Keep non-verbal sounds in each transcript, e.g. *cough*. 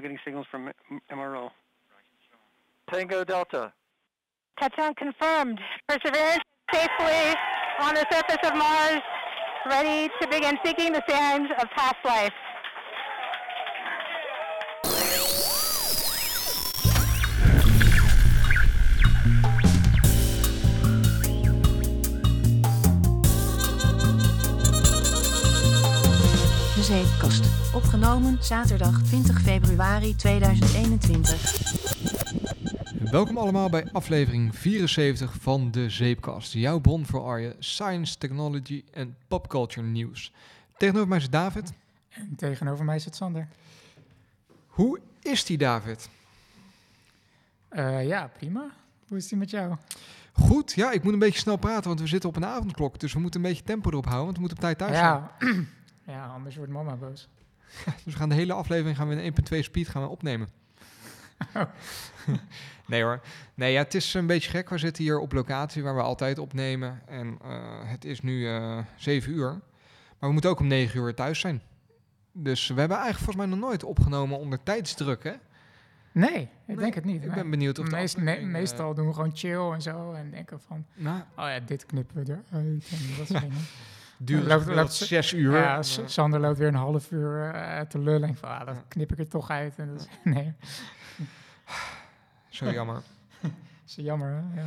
We're getting signals from MRO. Tango Delta. Touchdown confirmed. Perseverance safely on the surface of Mars, ready to begin seeking the sands of past life. Zeepkast. Opgenomen zaterdag 20 februari 2021. Welkom allemaal bij aflevering 74 van de Zeepkast. Jouw bron voor al je science, technology en popculture nieuws. Tegenover mij is David. En tegenover mij zit Sander. Hoe is die David? Eh, ja, prima. Hoe is die met jou? Goed, ja, ik moet een beetje snel praten, want we zitten op een avondklok. Dus we moeten een beetje tempo erop houden, want we moeten op tijd thuis zijn. *clears throat* Ja. anders wordt mama boos. *laughs* Dus we gaan de hele aflevering gaan we in 1.2 speed gaan we opnemen. Oh. *laughs* nee hoor. Nee, ja, het is een beetje gek. We zitten hier op locatie waar we altijd opnemen. En eh, het is nu eh 7 uur. Maar we moeten ook om 9 uur thuis zijn. Dus we hebben eigenlijk volgens mij nog nooit opgenomen onder tijdsdruk, hè? Nee, ik Nee, denk het niet. Ik ben benieuwd of Meest- me- eh, meestal doen we gewoon chill en zo. En denken van, Nou, oh ja, dit knippen we eruit. En dat soort *laughs* dingen. Duurt Loopt- 6 uur. Ja, Sander loopt weer een half uur eh, te lullen. En van, ah, dat knip ik er toch uit. En nee, zo jammer. *laughs* is jammer. Hè? Ja.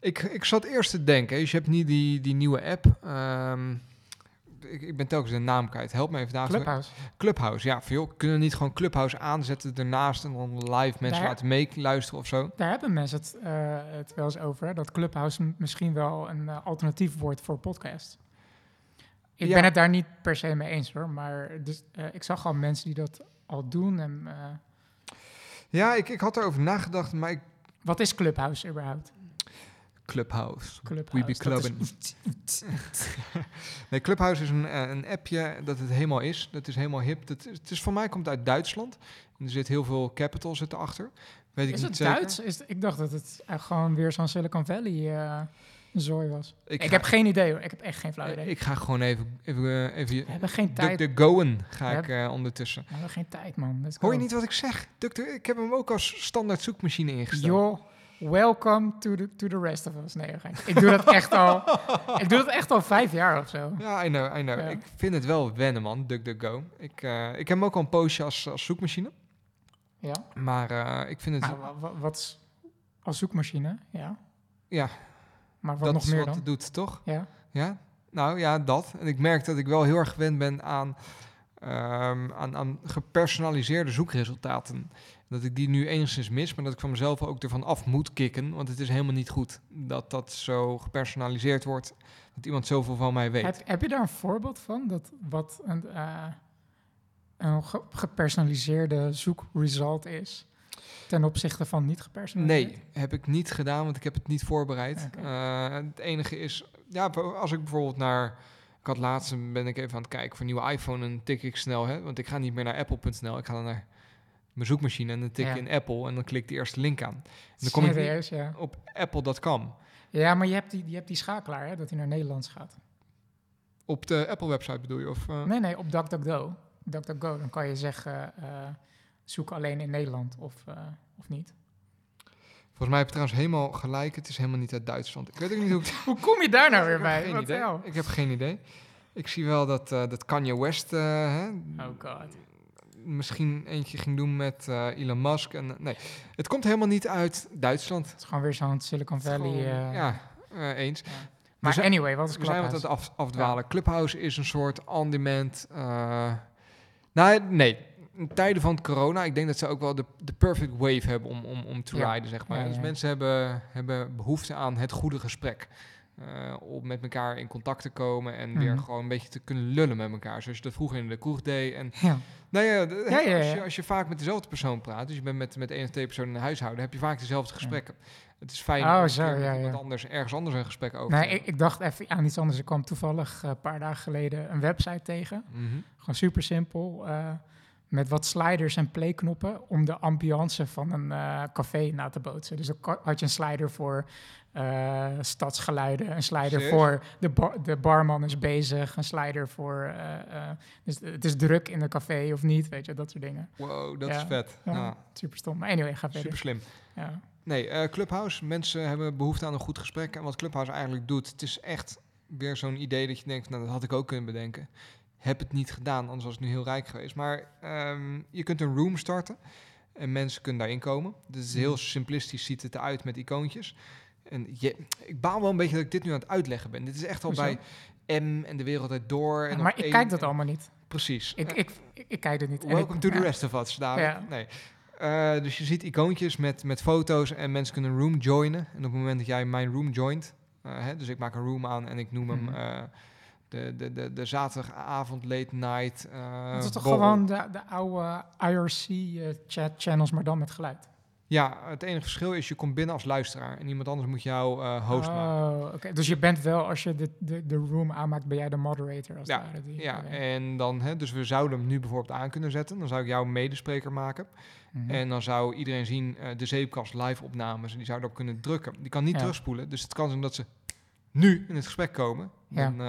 Ik, ik zat eerst te denken, dus je hebt niet die, die nieuwe app. Ehm, ik, ik ben telkens de naam kwijt. Help me even daar. Clubhouse. Clubhouse, ja. Van, joh, kunnen we niet gewoon Clubhouse aanzetten ernaast en dan live mensen Daar- laten meeluisteren of zo? Daar hebben mensen het, eh, het wel eens over. hè, Dat Clubhouse misschien wel een eh, alternatief wordt voor podcast. Ik Ja. ben het daar niet per se mee eens hoor. Maar dus, eh, ik zag al mensen die dat al doen. En, eh, Ja, ik, ik had erover nagedacht, maar ik... wat is Clubhouse überhaupt? Clubhouse. Clubhouse. We be clubbing. *laughs* Nee, Clubhouse is een, eh, een appje dat het helemaal is. Dat is helemaal hip. Dat is, het is voor mij komt uit Duitsland. En er zit heel veel capital zit erachter. Weet ik niet het zeker. Duits? Is, ik dacht dat het gewoon weer zo'n Silicon Valley zooi was. Ik, ga- heb geen idee hoor. Ik heb echt geen flauw idee. Ik ga gewoon even, even, eh, even we hebben geen tijd. the Goen ga We ik eh, ondertussen. We hebben geen tijd man. Let's Hoor je niet wat ik zeg? Duck ik heb hem ook als standaard zoekmachine ingesteld. Joh, welcome to the, to the rest of us. Nee, ik doe dat echt al. *laughs* ik doe dat echt al vijf jaar of zo. Ja, I know, I know. Ja. Ik vind het wel wennen, man, DuckDuckGo. Ik, eh, ik heb hem ook al een poosje als, als zoekmachine. Ja. Maar eh, ik vind het... Wat als zoekmachine? Ja. ja, Maar wat dat nog is meer wat dan? het doet, toch? Ja. Ja? Nou ja, dat. En ik merk dat ik wel heel erg gewend ben aan, ehm, aan, aan gepersonaliseerde zoekresultaten. Dat ik die nu enigszins mis, maar dat ik van mezelf ook ervan af moet kicken. Want het is helemaal niet goed dat dat zo gepersonaliseerd wordt. Dat iemand zoveel van mij weet. Heb, heb je daar een voorbeeld van? Dat wat een, eh, een ge- gepersonaliseerde zoekresult is ten opzichte van niet gepersonaliseerd? Nee, heb ik niet gedaan, want ik heb het niet voorbereid. Eh, het enige is, ja, als ik bijvoorbeeld naar... Ik had laatst, ben ik even aan het kijken voor een nieuwe iPhone en tik ik snel, hè, want ik ga niet meer naar apple.nl. Ik ga dan naar mijn zoekmachine en dan tik Ja. ik in Apple en dan klik ik de eerste link aan. En dan kom ik ja. op apple.com. Ja, maar je hebt die, je hebt die schakelaar, hè, dat hij naar Nederlands gaat. Op de Apple-website bedoel je? Of, eh? Nee, nee, op DuckDuckGo. DuckDuckGo, dan kan je zeggen, eh, zoek alleen in Nederland of, eh, of niet. Volgens mij heb je trouwens helemaal gelijk. Het is helemaal niet uit Duitsland. Ik weet ook niet hoe *laughs* Hoe kom je daar nou weer Ik heb bij? geen idee. Ik heb geen idee. Ik zie wel dat, eh, dat Kanye West eh, hè, Oh god. misschien eentje ging doen met Elon Musk. En, nee, het komt helemaal niet uit Duitsland. Het is gewoon weer zo'n Silicon Valley... gewoon- ja, eens. Maar zijn- anyway, wat is We zijn wat aan Clubhouse? het af, afdwalen. Clubhouse is een soort on-demand... nou, nee. In tijden van corona, ik denk dat ze ook wel de, de perfect wave hebben om, om, om te Ja. riden, zeg maar. Ja, Dus mensen hebben, hebben behoefte aan het goede gesprek. Eh, om met elkaar in contact te komen en weer Mhm. gewoon een beetje te kunnen lullen met elkaar. Zoals je dat vroeger in de kroeg deed. En Ja. nou ja, de- Ja, ja, Als, je, als je vaak met dezelfde persoon praat, dus je bent met, met één of twee personen in huishouden, heb je vaak dezelfde gesprekken. Het is fijn Oh, om zo, met iemand anders ergens anders een gesprek over Nee, te ik, ik dacht even aan iets anders. Ik kwam toevallig eh, een paar dagen geleden een website tegen. Mhm. Gewoon super simpel. eh, met wat sliders en playknoppen om de ambiance van een eh, café na te bootsen. Dus dan had je een slider voor eh, stadsgeluiden, een slider voor de, bar- de barman is bezig, een slider voor eh, dus het is druk in een café of niet, weet je, dat soort dingen. Wow, dat Ja. is vet. Ja, Ja, Super stom. Maar anyway, ga super verder. slim. Ja. Nee, Clubhouse. Mensen hebben behoefte aan een goed gesprek. En wat Clubhouse eigenlijk doet, het is echt weer zo'n idee dat je denkt, nou, dat had ik ook kunnen bedenken. Heb het niet gedaan, anders was het nu heel rijk geweest. Maar ehm, je kunt een room starten en mensen kunnen daarin komen. Dus heel simplistisch, ziet het eruit met icoontjes. En je, ik baal wel een beetje dat ik dit nu aan het uitleggen ben. Dit is echt al Hoezo? bij M en de wereld uit door. En maar ik kijk dat allemaal niet. Precies. Ik, Eh, ik, ik, ik kijk het niet. Welcome ik- to the ja. rest of us, David. Ja. Nee. Eh, dus je ziet icoontjes met, met foto's en mensen kunnen een room joinen. En op het moment dat jij mijn room joint, eh, hè, dus ik maak een room aan en ik noem hem Mhm. Eh, de, de, de, de zaterdagavond late night. eh, Dat is toch borrel. gewoon de, de oude IRC-chat-channels, maar dan met geluid? Ja, het enige verschil is je komt binnen als luisteraar en iemand anders moet jou eh, host maken. Oh, oké. Dus je bent wel, als je de, de, de room aanmaakt, ben jij de moderator als Ja. Die, Ja, en dan, hè, dus we zouden hem nu bijvoorbeeld aan kunnen zetten. Dan zou ik jou medespreker maken. Mhm. En dan zou iedereen zien eh, de zeepkast live opnames. En die zou erop kunnen drukken. Die kan niet Ja. terugspoelen. Dus het kan zijn dat ze nu in het gesprek komen. Ja. Dan, eh,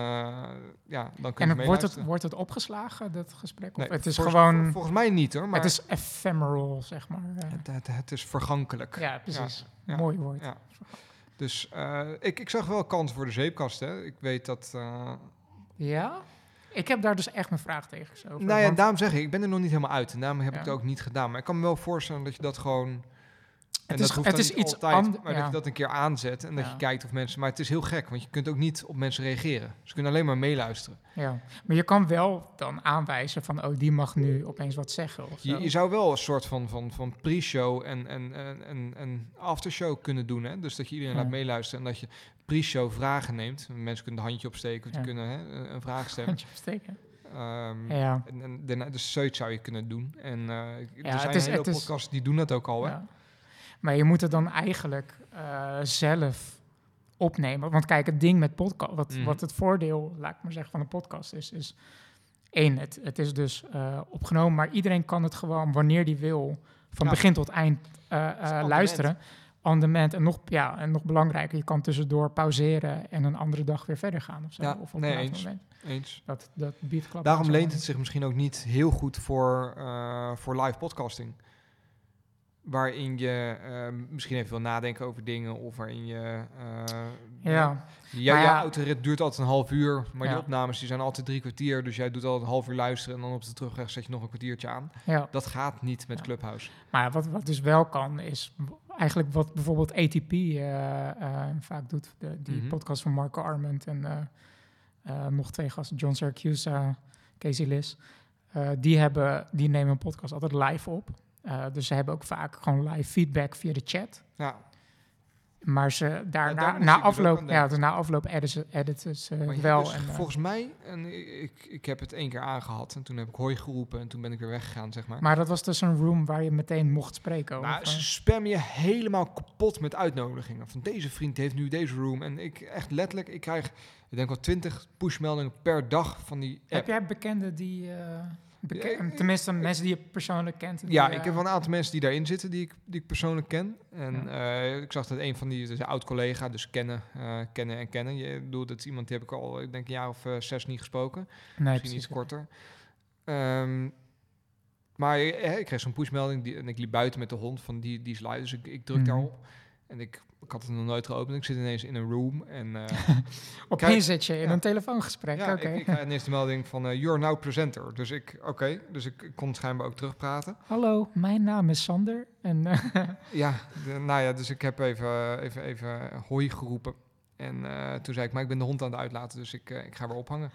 ja, dan En kunnen het- we wordt, het, wordt het opgeslagen, dat gesprek? Of het is voor- gewoon... volgens mij niet hoor, maar het is ephemeral, zeg maar. eh. het, het, het is vergankelijk. ja, precies. ja, Mooi woord. ja. Dus eh, ik, ik zag wel kans voor de zeepkast. Hè. Ik weet dat... Ja? Ik heb daar dus echt mijn vraagtekens over. nou ja, daarom zeg ik, ik ben er nog niet helemaal uit. En daarom heb ik het ook niet gedaan. Maar ik kan me wel voorstellen dat je dat gewoon... En Het dat is- hoeft het is niet iets altijd, ander- maar ja. dat je dat een keer aanzet en dat Ja. je kijkt of mensen... Maar het is heel gek, want je kunt ook niet op mensen reageren. Ze kunnen alleen maar meeluisteren. ja. Maar je kan wel dan aanwijzen van, oh, die mag nu opeens wat zeggen. Of zo. Je, je zou wel een soort van, van, van pre-show en, en, en, en, aftershow kunnen doen. Hè? Dus dat je iedereen Ja. laat meeluisteren en dat je pre-show vragen neemt. Mensen kunnen een handje opsteken of die kunnen hè, een- vraag *laughs* stellen. Handje opsteken. Ehm, Ja. en, en daarna, dus zoiets zou je kunnen doen. En eh, er zijn hele is- podcasts die doen dat ook al. Hè? Maar je moet het dan eigenlijk eh, zelf opnemen. Want kijk, het ding met podcast, wat, Mhm. wat het voordeel, laat ik maar zeggen, van een podcast is, is één, het, het is dus eh, opgenomen, maar iedereen kan het gewoon wanneer die wil, van Ja. begin tot eind eh, eh, on luisteren. On demand. En nog, ja, en nog belangrijker, je kan tussendoor pauzeren en een andere dag weer verder gaan. Of zo. Ja, of op nee, een eens. moment. Eens. Dat, dat biedt klap. Daarom leent het zich misschien ook niet heel goed voor, eh, voor live podcasting. Waarin je eh, misschien even wil nadenken over dingen of waarin je... eh, Ja, jouw ja- autorit duurt altijd een half uur, maar die Ja. opnames die zijn altijd drie kwartier. Dus jij doet altijd een half uur luisteren en dan op de terugweg zet je nog een kwartiertje aan. ja. Dat gaat niet met. Clubhouse. Maar wat, wat dus wel kan, is eigenlijk wat bijvoorbeeld ATP eh, eh, vaak doet. De, die Mhm. podcast van Marco Arment en nog twee gasten, John Syracuse, Casey Liss. Die, hebben, die nemen een podcast altijd live op. Eh, dus ze hebben ook vaak gewoon live feedback via de chat. Ja, Maar ze daar daarna, na afloop, ja, dus na afloop editen ze, editen ze maar wel. dus en, eh, volgens mij, en ik, ik heb het één keer aangehad en toen heb ik hooi geroepen en toen ben ik weer weggegaan, zeg maar. maar dat was dus een room waar je meteen mocht spreken. Nou, over. ze spammen je helemaal kapot met uitnodigingen. Van deze vriend heeft nu deze room. En ik echt letterlijk, ik krijg, ik denk wel twintig pushmeldingen per dag van die app. Heb jij bekenden die... eh, tenminste, mensen die je persoonlijk kent? Ja, eh, ik heb wel een aantal mensen die daarin zitten die ik, die ik persoonlijk ken. En eh, ik zag dat een van die, is een oud-collega, dus kennen, eh, kennen en kennen. Je bedoelt, dat is iemand die heb ik al, ik denk een jaar of eh, zes niet gesproken. Nee, Misschien precies. iets korter. Ehm, maar eh, ik kreeg zo'n pushmelding die, en ik liep buiten met de hond van die, die is. Dus ik, ik druk Mhm. daarop. En ik, ik had het nog nooit geopend. Ik zit ineens in een room en... eh, *laughs* Opeens zit je in ja. een telefoongesprek. Ja, ik, ik krijg ineens de melding van uh, you're now presenter. Dus ik, oké, dus ik kon schijnbaar ook terugpraten. Hallo, mijn naam is Sander. En, eh, *laughs* Ja, de- nou ja, dus ik heb even, even, even hoi geroepen. En eh, toen zei ik, maar ik ben de hond aan het uitlaten, dus ik, eh, ik ga weer ophangen.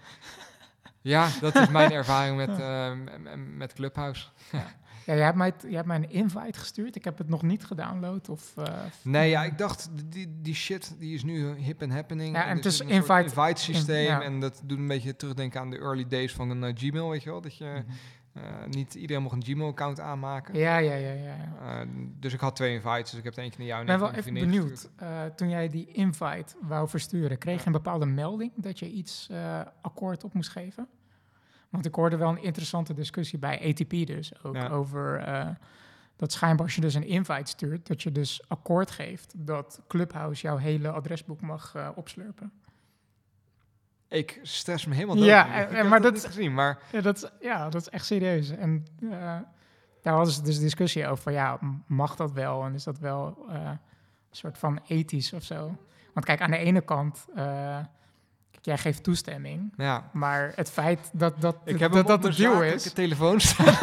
*laughs* ja, dat is mijn ervaring met, eh, met Clubhouse. ja, jij, hebt mij, jij hebt mij een invite gestuurd. Ik heb het nog niet gedownload. Of, eh, Nee, ja, ik dacht, die, die shit die is nu hip en happening. Ja, en het is een invite- invite systeem. in- ja. En dat doet een beetje terugdenken aan de early days van een eh, Gmail, weet je wel. Dat je eh, niet iedereen mocht een Gmail-account aanmaken. ja, ja, ja. ja, ja. Dus ik had twee invites, dus ik heb er eentje naar jou Ik en ben wel even benieuwd. eh, toen jij die invite wou versturen, kreeg je Ja. een bepaalde melding dat je iets akkoord op moest geven? Want ik hoorde wel een interessante discussie bij ATP dus ook Ja. over eh, dat schijnbaar als je dus een invite stuurt, dat je dus akkoord geeft dat Clubhouse jouw hele adresboek mag eh, opslurpen. Ik stress me helemaal dood. Ja, en- heb maar dat dat- niet gezien, maar Ja, dat, is- ja, dat is echt serieus. En eh, daar hadden ze dus discussie over van ja, mag dat wel? En is dat wel eh, een soort van ethisch of zo? Want kijk, aan de ene kant, eh, jij geeft toestemming, ja. maar het feit dat dat, Ik heb dat, dat de deal is. telefoon staan. *laughs*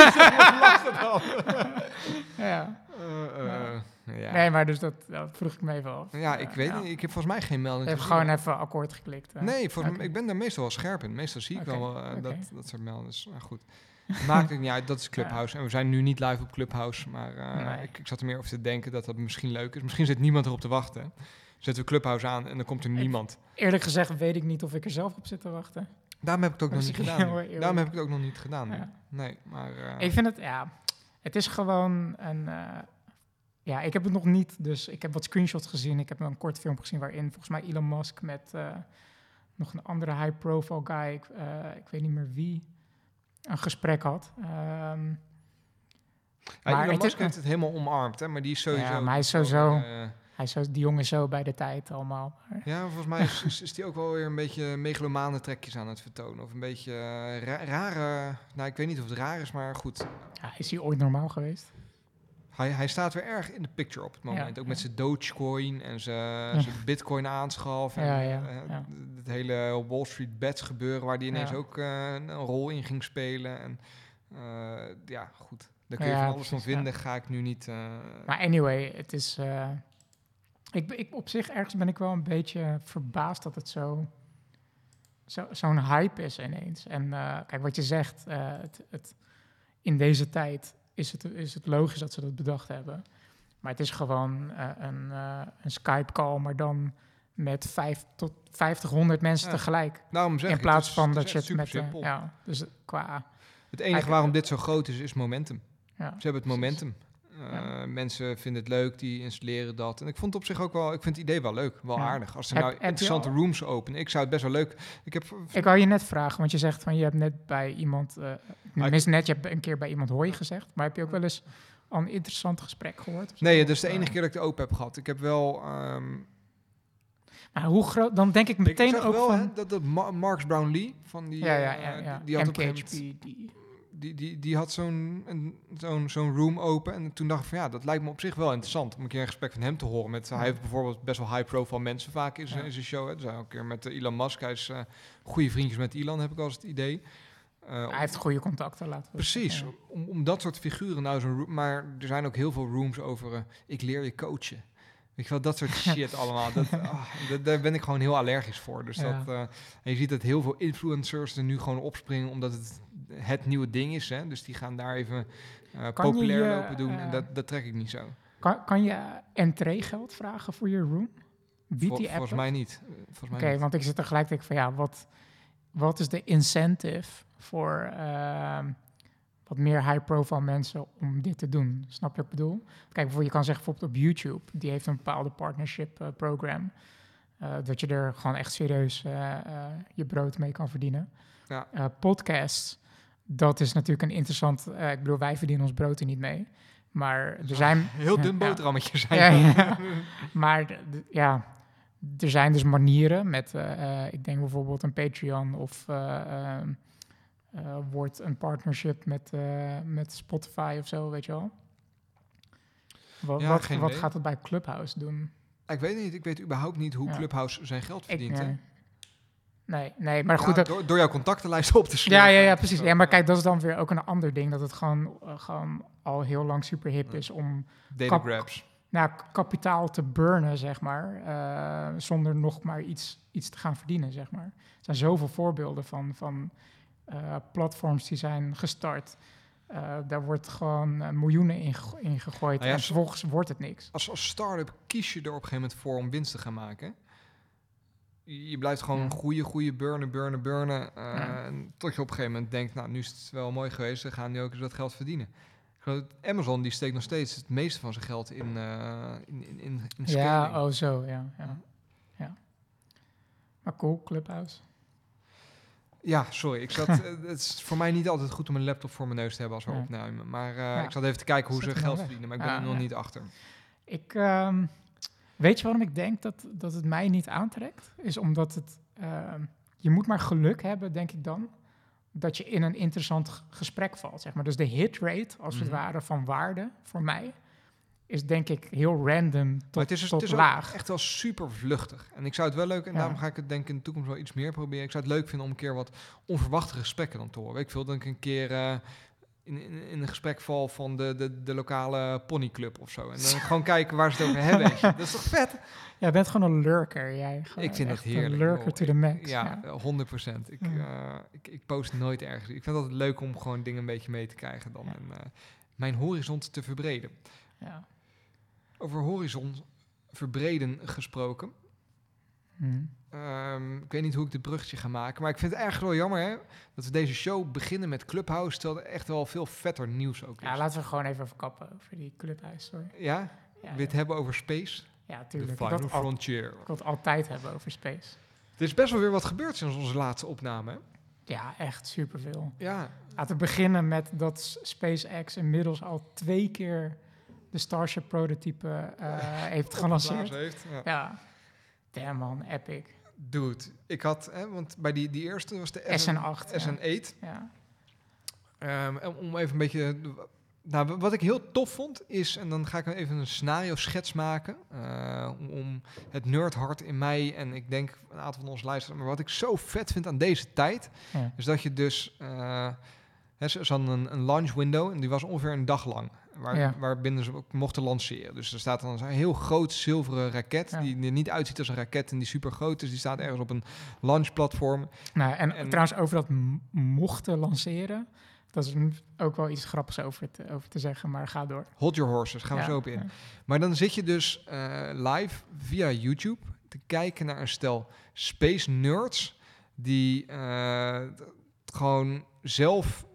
Ja. Eh, eh, ja. Nee, maar dus dat, dat vroeg ik me even af. ja, ik weet ja. niet. Ik heb volgens mij geen melding Even gezien. gewoon even akkoord geklikt. Nee, mij, ik ben daar meestal wel scherp in. Meestal zie ik wel eh, dat, dat soort meldingen. Maar goed, maakt het niet uit. Dat is *laughs* Clubhouse. En we zijn nu niet live op Clubhouse. Maar Nee. ik, ik zat er meer over te denken dat dat misschien leuk is. Misschien zit niemand erop te wachten. Zetten we Clubhouse aan en dan komt er Ik- niemand. Eerlijk gezegd weet ik niet of ik er zelf op zit te wachten. Daarom heb ik het ook nog niet gedaan. Daarom heb ik het ook nog niet gedaan. Ja. Nee, maar... eh, Ik vind het, ja, het is gewoon een. eh, ja, ik heb het nog niet, dus ik heb wat screenshots gezien. Ik heb een kort film gezien waarin volgens mij Elon Musk met eh, nog een andere high-profile guy, ik, ik weet niet meer wie, een gesprek had. Ja, maar Elon het is- Musk heeft het helemaal omarmd, hè, maar die is sowieso... Ja, maar hij is sowieso- hij is zo, die jongen zo bij de tijd allemaal. Ja, volgens mij is, is, is die ook wel weer een beetje megalomane trekjes aan het vertonen. Of een beetje eh, ra- rare... Nou, ik weet niet of het raar is, maar goed. ja, is hij ooit normaal geweest? Hij, hij staat weer erg in de picture op het moment. Ja, ook met zijn Dogecoin en zijn, Ja. zijn Bitcoin aanschaf. En Ja, ja, eh, het hele Wall Street bets gebeuren, waar die ineens ook eh, een, rol in ging spelen. En ja, goed. Daar kun je van alles van precies, vinden. Ga ik nu niet... Maar anyway, het is. Ik, ik, op zich ergens ben ik wel een beetje verbaasd dat het zo. zo- Zo'n hype is ineens. En eh, kijk, wat je zegt, eh, het, het, in deze tijd is het, is het logisch dat ze dat bedacht hebben. Maar het is gewoon eh, een, een Skype-call, maar dan met vijf tot 500 mensen Ja. tegelijk. daarom zeg In plaats het is- van dat je het met... ja, dus qua... Het enige waarom dit zo groot is, is momentum. Ja, Ze hebben het momentum. Uh, Ja. Mensen vinden het leuk, die installeren dat. En ik vond het op zich ook wel, ik vind het idee wel leuk, wel Ja. aardig. Als er Heb- nou interessante rooms openen. Ik zou het best wel leuk. Ik heb. Ik wou je net vragen, want je zegt van je hebt net bij iemand, eh tenminste net, je hebt een keer bij iemand hooi gezegd, maar heb je ook wel eens een interessant gesprek gehoord? Nee, dat is de enige eh, keer dat ik de open heb gehad. Ik heb wel. ehm, Maar hoe groot, dan denk ik meteen ik zag ook wel van... hè, dat, dat Ma- Marks Brownlee van die. ja, ja, eh, ja, ja. Die, die had op een MKHP, gegeven moment- die, die, die, die had zo'n een- zo'n zo'n room open. En toen dacht ik van ja, dat lijkt me op zich wel interessant. Om een keer een gesprek van hem te horen. Met, Hij heeft bijvoorbeeld best wel high-profile mensen vaak in zijn, Ja. in zijn show. Hè. Dus een keer met eh, Elon Musk. Hij is eh goede vriendjes met Elon, heb ik eens het idee. Eh, hij heeft goede contacten, laten we Precies, om, om dat soort figuren nou zo'n room. Maar er zijn ook heel veel rooms over. ik leer je coachen. Weet je wel, dat soort *laughs* shit allemaal. Dat, ah, dat- daar ben ik gewoon heel allergisch voor. Dus Ja. dat, en je ziet dat heel veel influencers er nu gewoon opspringen, omdat het het nieuwe ding is. Hè? Dus die gaan daar even eh, populair je, lopen doen. en eh, dat, dat trek ik niet zo. Kan, kan je entreegeld vragen voor je room? Biedt Vol- die app volgens mij niet. Eh, Oké, want ik zit tegelijk te denken van ja, wat, wat is de incentive voor ehm, wat meer high-profile mensen om dit te doen? Snap je wat ik bedoel? Kijk, je kan zeggen bijvoorbeeld op YouTube, die heeft een bepaalde partnership eh, program, dat je er gewoon echt serieus je brood mee kan verdienen. Ja. Podcasts, dat is natuurlijk een interessant, eh, ik bedoel, wij verdienen ons brood er niet mee. Maar er zijn... *laughs* Heel dun *laughs* boterhammetje zijn. Ja, ja. *laughs* Maar ja, er zijn dus manieren met, eh, eh, ik denk bijvoorbeeld een Patreon of eh, ehm, eh, wordt een partnership met, met Spotify of zo, weet je wel. Wat, Ja, wat, gaat het bij Clubhouse doen? Ik weet niet, ik weet überhaupt niet hoe. Clubhouse zijn geld Ik, verdient. nee. Nee, nee, maar Ja, goed. dat, door, door jouw contactenlijst op te sleuren. ja, ja, ja, precies. Ja, maar kijk, dat is dan weer ook een ander ding. Dat het gewoon, eh, gewoon al heel lang super hip is om Data grabs. nou, kapitaal te burnen, zeg maar, eh, zonder nog maar iets, iets te gaan verdienen, zeg maar. Er zijn zoveel voorbeelden van, van eh, platforms die zijn gestart. Daar wordt gewoon miljoenen in, in gegooid Nou ja, en vervolgens wordt het niks. Als, als start-up kies je er op een gegeven moment voor om winst te gaan maken. Je blijft gewoon Ja. goede, goede burnen, burnen, burnen. eh, Ja. en Tot je op een gegeven moment denkt, nou, nu is het wel mooi geweest. We gaan nu ook eens wat geld verdienen. Dat Amazon die steekt nog steeds het meeste van zijn geld in, eh in, in, in, in Ja, scaling. oh zo, ja, ja, ja. Maar cool, Clubhouse. Ja, sorry. Ik zat, *laughs* eh, het is voor mij niet altijd goed om een laptop voor mijn neus te hebben als we opnemen. Maar ik zat even te kijken hoe ze geld dan weg. verdienen, maar ik ben Ja, er nog niet achter. Ik, ehm, weet je waarom ik denk dat, dat het mij niet aantrekt? Is omdat het, ehm, je moet maar geluk hebben, denk ik dan, dat je in een interessant gesprek valt, zeg maar. Dus de hit rate, als het Mhm. ware, van waarde voor mij, is denk ik heel random tot, Maar het is, dus- tot het is laag. echt wel super vluchtig. En ik zou het wel leuk, en Ja. daarom ga ik het denk ik in de toekomst wel iets meer proberen. Ik zou het leuk vinden om een keer wat onverwachte gesprekken dan te horen. Ik veel, dat ik een keer eh, in, in, in een gesprek val van de, de, de lokale ponyclub of zo. En dan *laughs* gewoon kijken waar ze het over hebben. Dat is toch vet? *laughs* Jij bent gewoon een lurker, jij. Gewoon Ik vind dat echt heerlijk, Een lurker to the max. Ja, eh, 100 procent. Ik, Ja. eh, ik, ik post nooit ergens. Ik vind het altijd leuk om gewoon dingen een beetje mee te krijgen dan. En eh, mijn horizon te verbreden. ja. Over horizon verbreden gesproken. Hm. Ehm, ik weet niet hoe ik dit bruggetje ga maken. Maar ik vind het erg wel jammer hè, dat we deze show beginnen met Clubhouse. Terwijl er echt wel veel vetter nieuws ook is. ja, laten we gewoon even verkappen over die clubhuis, sorry. Ja? Ja, je het hebben over space? ja De tuurlijk. Ik final frontier. ik wil het altijd hebben over space. Er is best wel weer wat gebeurd sinds onze laatste opname. hè? Ja, echt superveel. Ja, Laten we beginnen met dat SpaceX inmiddels al twee keer de Starship prototype eh, *laughs* heeft gelanceerd. heeft. Ja. Ja, damn man, epic. Dude, ik had, hè, want bij die, die eerste was de SN8. ja. SN8. Ja. En om even een beetje. Nou, wa- wat ik heel tof vond is, en dan ga ik even een scenario schets maken. eh, om, om het nerdhart in mij en ik denk een aantal van ons luisteren. Maar wat ik zo vet vind aan deze tijd, Ja. is dat je dus. eh hè, ze ze hadden een, een launch window en die was ongeveer een dag lang. Waar, Ja. Waarbinnen ze ook mochten lanceren. Dus er staat dan een heel groot zilveren raket. Ja. Die er niet uitziet als een raket en die super groot is. Die staat ergens op een launchplatform. Nou, en, En- trouwens over dat mochten lanceren, dat is ook wel iets grappigs over te, over te zeggen, maar ga door. Hold your horses, gaan we Ja, zo op in. ja. Maar dan zit je dus eh, live via YouTube te kijken naar een stel space nerds die t- gewoon zelf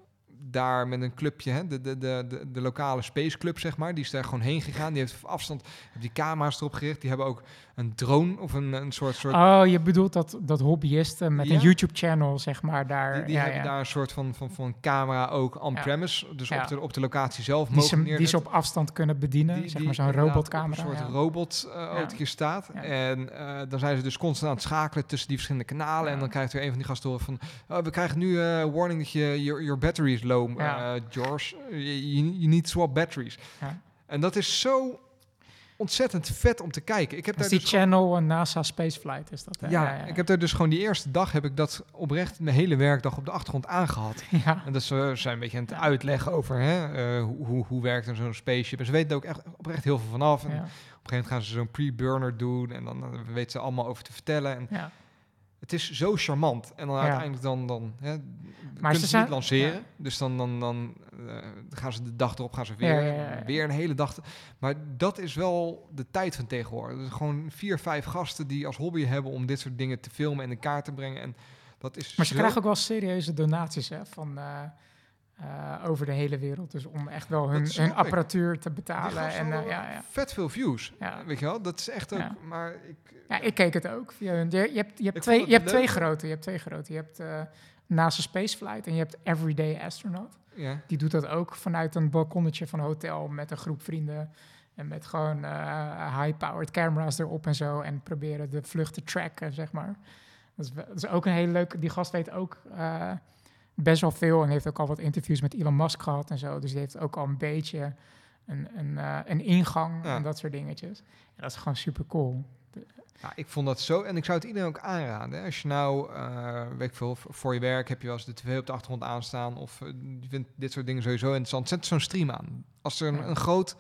daar met een clubje, hè, de, de, de, de, lokale space club zeg maar, die is daar gewoon heen gegaan. Die heeft afstand die camera's erop gericht. Die hebben ook een drone of een, een soort soort Oh, je bedoelt dat, dat hobbyisten met Ja. een YouTube-channel, zeg maar, daar... Die, die ja, hebben ja. daar een soort van, van, van camera ook on-premise, dus op, de, op de locatie zelf die, ze, die ze op afstand kunnen bedienen, zeg maar zo'n robotcamera. Een soort ja. robotautootje staat. En eh, dan zijn ze dus constant aan het schakelen tussen die verschillende kanalen. En dan krijgt weer een van die gasten horen van... "Oh, we krijgen nu eh warning dat je your, your battery is low, George. You, you need swap batteries. Ja. En dat is zo ontzettend vet om te kijken. Ik heb daar die dus channel een NASA Spaceflight, is dat? hè? ja, ik heb daar dus gewoon die eerste dag heb ik dat oprecht mijn hele werkdag op de achtergrond aangehad. *laughs* Ja, En dat ze zijn een beetje aan het Ja. uitleggen over hè, eh, hoe, hoe, hoe werkt er zo'n spaceship. En ze weten er ook echt oprecht heel veel vanaf. En ja, op een gegeven moment gaan ze zo'n pre-burner doen en dan eh, weten ze allemaal over te vertellen. En ja. Het is zo charmant. En dan Ja. uiteindelijk dan, dan hè, Maar kunnen ze niet lanceren. ja. Dus dan, dan, dan eh, gaan ze de dag erop gaan ze weer, Ja, weer een hele dag. Maar dat is wel de tijd van tegenwoordig. Dus gewoon vier, vijf gasten die als hobby hebben om dit soort dingen te filmen en in kaart te brengen. En dat is Maar ze krijgen ook wel serieuze donaties hè, van, eh, eh, over de hele wereld. Dus om echt wel hun, hun apparatuur te betalen. En, eh, hadden ja, ja. vet veel views. Ja. Weet je wel? Dat is echt ook. Maar ik, ja, ik keek het ook. Via hun. Je, je hebt, je hebt, twee, je hebt twee grote. Je hebt twee grote. Je hebt eh NASA Spaceflight en je hebt Everyday Astronaut. ja. Die doet dat ook vanuit een balkonnetje van een hotel met een groep vrienden. En met gewoon eh, high-powered camera's erop en zo. En proberen de vlucht te tracken, zeg maar. Dat is, dat is ook een hele leuke... Die gast weet ook eh, best wel veel. En heeft ook al wat interviews met Elon Musk gehad en zo. Dus die heeft ook al een beetje een, een, eh, een ingang Ja. en dat soort dingetjes. En dat is gewoon super cool. Ja, ik vond dat zo. En ik zou het iedereen ook aanraden. hè. Als je nou, eh, weet ik veel, v- voor je werk heb je wel eens de tv op de achtergrond aanstaan. Of eh, je vindt dit soort dingen sowieso interessant. Zet zo'n stream aan. Als er een, een groot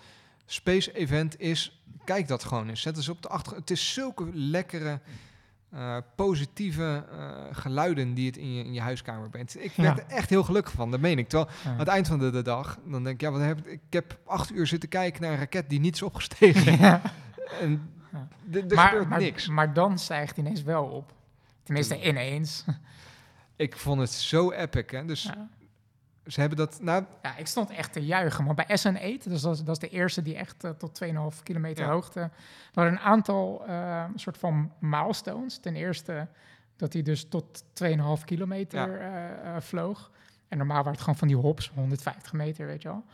space event is, kijk dat gewoon eens. Zet eens op de achtergrond. Het is zulke lekkere, eh, positieve eh, geluiden die het in je, in je huiskamer brengt. Ik Ja. werd er echt heel gelukkig van, dat meen ik. Terwijl Ja. aan het eind van de, de dag, dan denk ik, ja, wat heb ik, ik heb acht uur zitten kijken naar een raket die niet is opgestegen. *laughs* Ja. En er gebeurt maar, niks. maar dan stijgt ineens wel op. Tenminste, ineens. Ik vond het zo epic. Hè? Dus. Ze hebben dat. Nou, Ja, ik stond echt te juichen. Maar bij SN8, dus dat is, dat is de eerste die echt eh, tot 2,5 kilometer Ja. hoogte... Waren een aantal eh, soort van milestones. Ten eerste Dat hij dus tot 2,5 kilometer eh, vloog. En normaal waren het gewoon van die hops, 150 meter, weet je wel.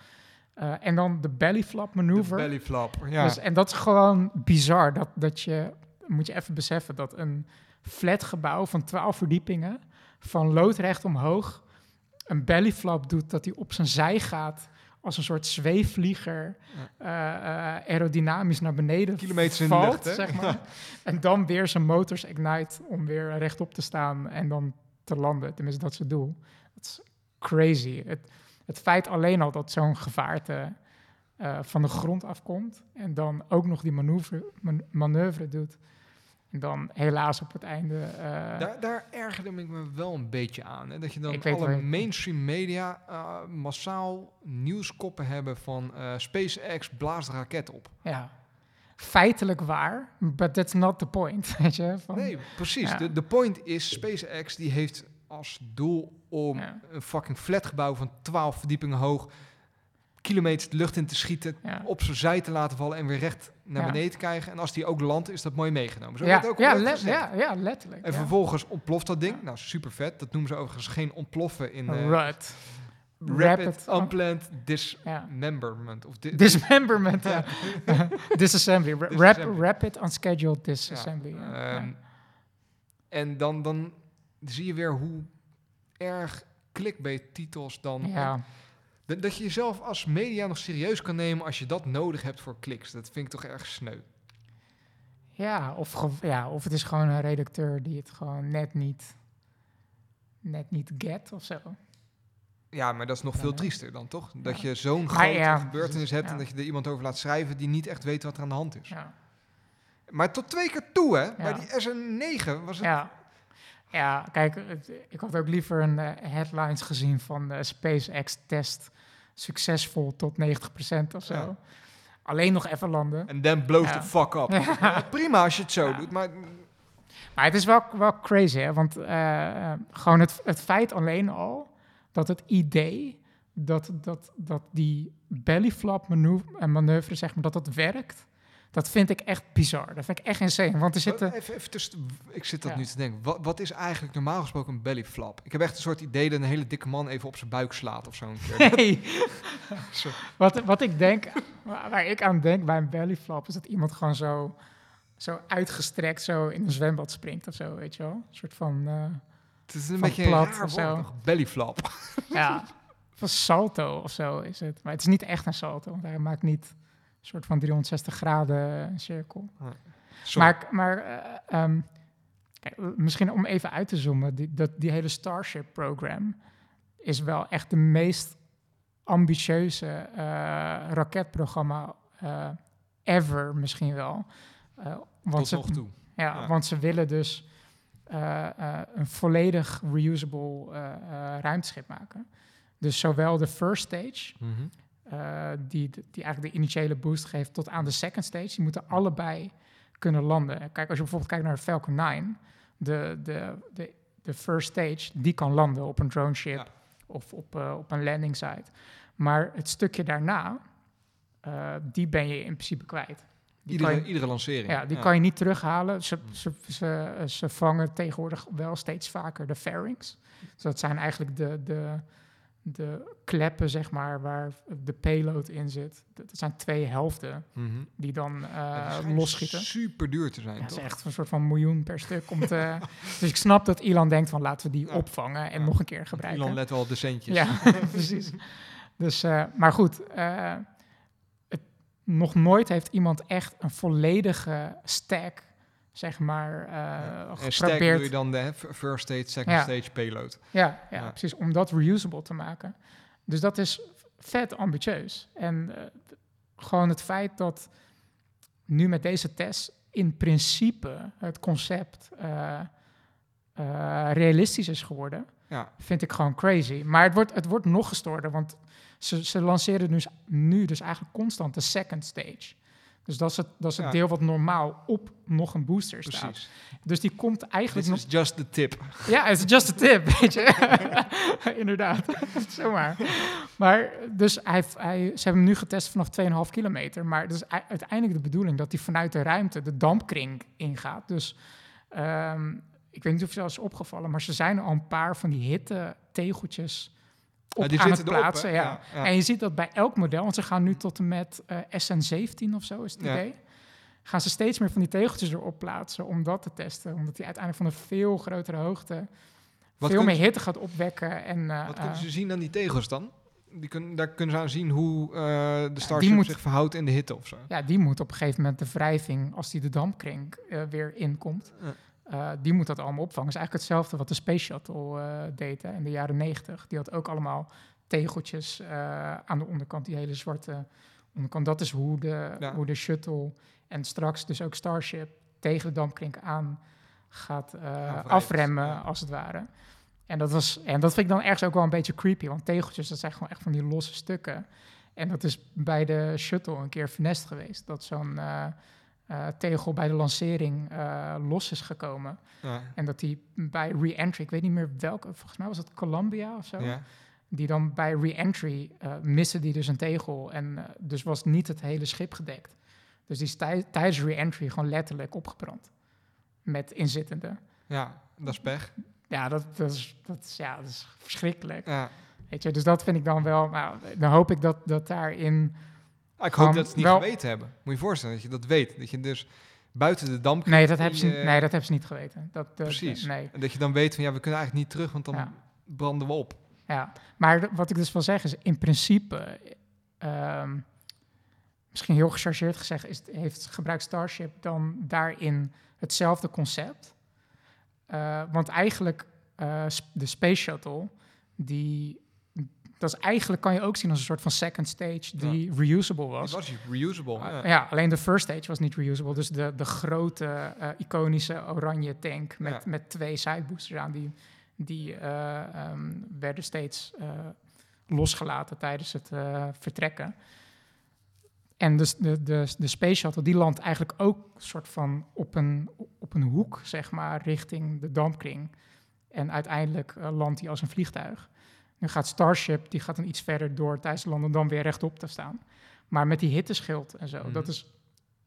En dan de belly flap De manoeuvre. belly flap. Ja. Dus, en dat is gewoon bizar. Dat, dat je, moet je even beseffen, dat een flat gebouw van 12 verdiepingen, van loodrecht omhoog, een belly flap doet, dat hij op zijn zij gaat als een soort zweefvlieger, eh, eh, aerodynamisch naar beneden Kilometers in de valt, lucht, hè? zeg maar. En dan weer zijn motors ignite om weer rechtop te staan en dan te landen. Tenminste, dat is het doel. Dat is crazy. Het, het feit alleen al dat zo'n gevaarte eh, van de grond afkomt en dan ook nog die manoeuvre, man- manoeuvre doet. Dan helaas op het einde. eh, Daar, daar ergerde ik me wel een beetje aan. Hè? Dat je dan alle mainstream media eh, massaal nieuwskoppen hebben van eh, SpaceX blaast raket op. ja, feitelijk waar, but that's not the point. *laughs* Weet je? Van, Nee, precies. Ja. De, de point is, SpaceX die heeft als doel om Ja. een fucking flatgebouw van 12 verdiepingen hoog kilometers de lucht in te schieten, Ja. op zijn zij te laten vallen en weer recht naar Ja. beneden te krijgen. En als die ook landt, is dat mooi meegenomen. Zo ja, ook ja, ja, ja, letterlijk. En vervolgens ontploft dat ding. Nou, super vet. Dat noemen ze overigens geen ontploffen in Rut. rapid, Rapid- unplanned dismemberment. Of di- Dismemberment, ja. *laughs* Disassembly. Ra- Rap, Disassembly. rapid unscheduled disassembly. Ehm, En dan, dan zie je weer hoe erg clickbait-titels dan... Ja. Dat, dat je jezelf als media nog serieus kan nemen als je dat nodig hebt voor kliks. Dat vind ik toch erg sneu. Ja, of, ja, of het is gewoon een redacteur die het gewoon net niet, net niet get of zo. Ja, maar dat is nog Ja, veel triester dan, toch? Dat Ja. je zo'n grote ja, gebeurtenis hebt en dat je er iemand over laat schrijven die niet echt weet wat er aan de hand is. Ja. Maar tot twee keer toe, hè? Bij die SN9 was het... Ja. Ja, kijk, het- ik had ook liever een eh, headlines gezien van de SpaceX-test succesvol tot 90% of zo. Ja. Alleen nog even landen. En blows Ja. the fuck up. *laughs* Prima als je het zo doet, maar... Maar het is wel, wel crazy, hè? Want eh, eh, gewoon het, het feit alleen al dat het idee dat, dat, dat die bellyflap manoeuvre, en manoeuvre, zeg maar, dat dat werkt, dat vind ik echt bizar. Dat vind ik echt insane. Want er zitten... Even, even tussen, ik zit dat Ja. nu te denken. Wat, wat is eigenlijk normaal gesproken een belly flap? Ik heb echt een soort idee dat een hele dikke man even op zijn buik slaat of zo. een keer. Nee. Zo. *laughs* *laughs* wat, wat ik denk, waar, ik aan denk bij een bellyflap, is dat iemand gewoon zo, zo uitgestrekt zo in een zwembad springt of zo, weet je wel? Een soort van, eh, Het is een beetje een plat raar of zo. Belly flap. ja, *laughs* van salto of zo is het. Maar het is niet echt een salto, want hij maakt niet een soort van 360 graden cirkel. Sorry. Maar, maar eh, ehm, kijk, eh, misschien om even uit te zoomen, die, dat, die hele Starship-program is wel echt de meest ambitieuze eh, raketprogramma eh, ever misschien wel. Eh, want Tot ze, nog toe. Ja, Ja. want ze willen dus eh, eh, een volledig reusable eh, eh, ruimteschip maken. Dus zowel de first stage, Mhm. Eh, die, die eigenlijk de initiële boost geeft, tot aan de second stage. Die moeten allebei kunnen landen. Kijk, als je bijvoorbeeld kijkt naar Falcon 9, de, de, de, de first stage, die kan landen op een drone ship Ja. of op, eh, op een landing site. Maar het stukje daarna, eh, die ben je in principe kwijt. Iedere, je- iedere lancering. ja, die kan je niet terughalen. Ze, ze, ze, ze vangen tegenwoordig wel steeds vaker de fairings. Dus dat zijn eigenlijk de, de, de kleppen, zeg maar, waar de payload in zit. Dat zijn twee helften Mhm. die dan schijnen losschieten. super duur te zijn, Ja, dat is echt een soort van miljoen per stuk. Om te, *laughs* dus ik snap dat Elon denkt van laten we die Ja. opvangen en Ja. nog een keer gebruiken. Elon let wel op de centjes. Ja, *laughs* *laughs* precies. Dus, eh, maar goed, eh, het, nog nooit heeft iemand echt een volledige stack, zeg maar, eh En stack doe je dan de first stage, second Ja. stage payload. Ja, ja, Ja. precies, om dat reusable te maken. Dus dat is vet ambitieus. En eh, gewoon het feit dat nu met deze test in principe het concept eh, realistisch is geworden, Ja. vind ik gewoon crazy. Maar het wordt, het wordt nog gestoorder, want ze, ze lanceren dus nu dus eigenlijk constant de second stage. Dus dat is het, dat is het Ja. deel wat normaal op nog een booster staat. Precies. Dus die komt eigenlijk This nog... is just the tip. Ja, het is just a tip, *laughs* weet je. *laughs* Inderdaad, *laughs* zomaar. Maar dus hij, hij, ze hebben hem nu getest vanaf 2,5 kilometer. Maar het is uiteindelijk de bedoeling dat hij vanuit de ruimte de dampkring ingaat. Dus ehm, ik weet niet of je dat is opgevallen, maar ze zijn al een paar van die hitte tegeltjes op Ja, die aan het erop, plaatsen. ja. En je ziet dat bij elk model, want ze gaan nu tot en met eh, SN17 of zo is het idee. Gaan ze steeds meer van die tegeltjes erop plaatsen om dat te testen. Omdat die uiteindelijk van een veel grotere hoogte Wat veel meer ze- hitte gaat opwekken. En, eh, Wat kunnen eh, ze zien aan die tegels dan? Die kunnen, daar kunnen ze aan zien hoe eh, de Starship moet- zich verhoudt in de hitte of zo. ja, die moet op een gegeven moment de wrijving, als die de dampkring weer inkomt, Eh, die moet dat allemaal opvangen. Dat is eigenlijk hetzelfde wat de Space Shuttle eh, deed hè, in de jaren 90. Die had ook allemaal tegeltjes eh, aan de onderkant, die hele zwarte onderkant. Dat is hoe de, Ja. hoe de shuttle en straks dus ook Starship tegen de dampkring aan gaat afremmen, ja. als het ware. En dat, was, en dat vind ik dan ergens ook wel een beetje creepy, want tegeltjes, dat zijn gewoon echt van die losse stukken. En dat is bij de shuttle een keer funest geweest, dat zo'n eh, tegel bij de lancering eh, los is gekomen. Ja. En dat die bij re-entry, ik weet niet meer welke, volgens mij was het Columbia of zo, Ja. die dan bij re-entry eh miste die dus een tegel en dus was niet het hele schip gedekt. Dus die is tij- tijdens re-entry gewoon letterlijk opgebrand met inzittenden. ja, dat is pech. Ja, dat, dat, is, dat, is, ja, dat is verschrikkelijk. Ja. Weet je, dus dat vind ik dan wel. Nou, dan hoop ik dat, dat daarin. Ah, ik hoop dat ze het niet wel- geweten hebben. Moet je je voorstellen dat je dat weet. Dat je dus buiten de dam Nee, dat hebben ze, eh, nee, dat hebben ze niet geweten. Dat, dat, Precies. Nee, En dat je dan weet van ja, we kunnen eigenlijk niet terug, want dan Ja. branden we op. ja. Maar wat ik dus wil zeggen is, in principe, ehm, misschien heel gechargeerd gezegd, is, heeft gebruikt Starship dan daarin hetzelfde concept. Eh, want eigenlijk, eh, de Space Shuttle, die, dat is eigenlijk, kan je ook zien als een soort van second stage die reusable was. Die was reusable. Ja. ja, alleen de first stage was niet reusable. Dus de, de grote, eh, iconische oranje tank met, Ja. met twee sideboosters aan, die, die eh, ehm, werden steeds eh, losgelaten tijdens het vertrekken. En dus de, de, de Space Shuttle, die landt eigenlijk ook soort van op een, op een hoek, zeg maar, richting de dampkring. En uiteindelijk landt hij als een vliegtuig. Nu gaat Starship, die gaat dan iets verder door tijdens het landen dan weer rechtop te staan. Maar met die hitteschild en zo, Mhm. dat is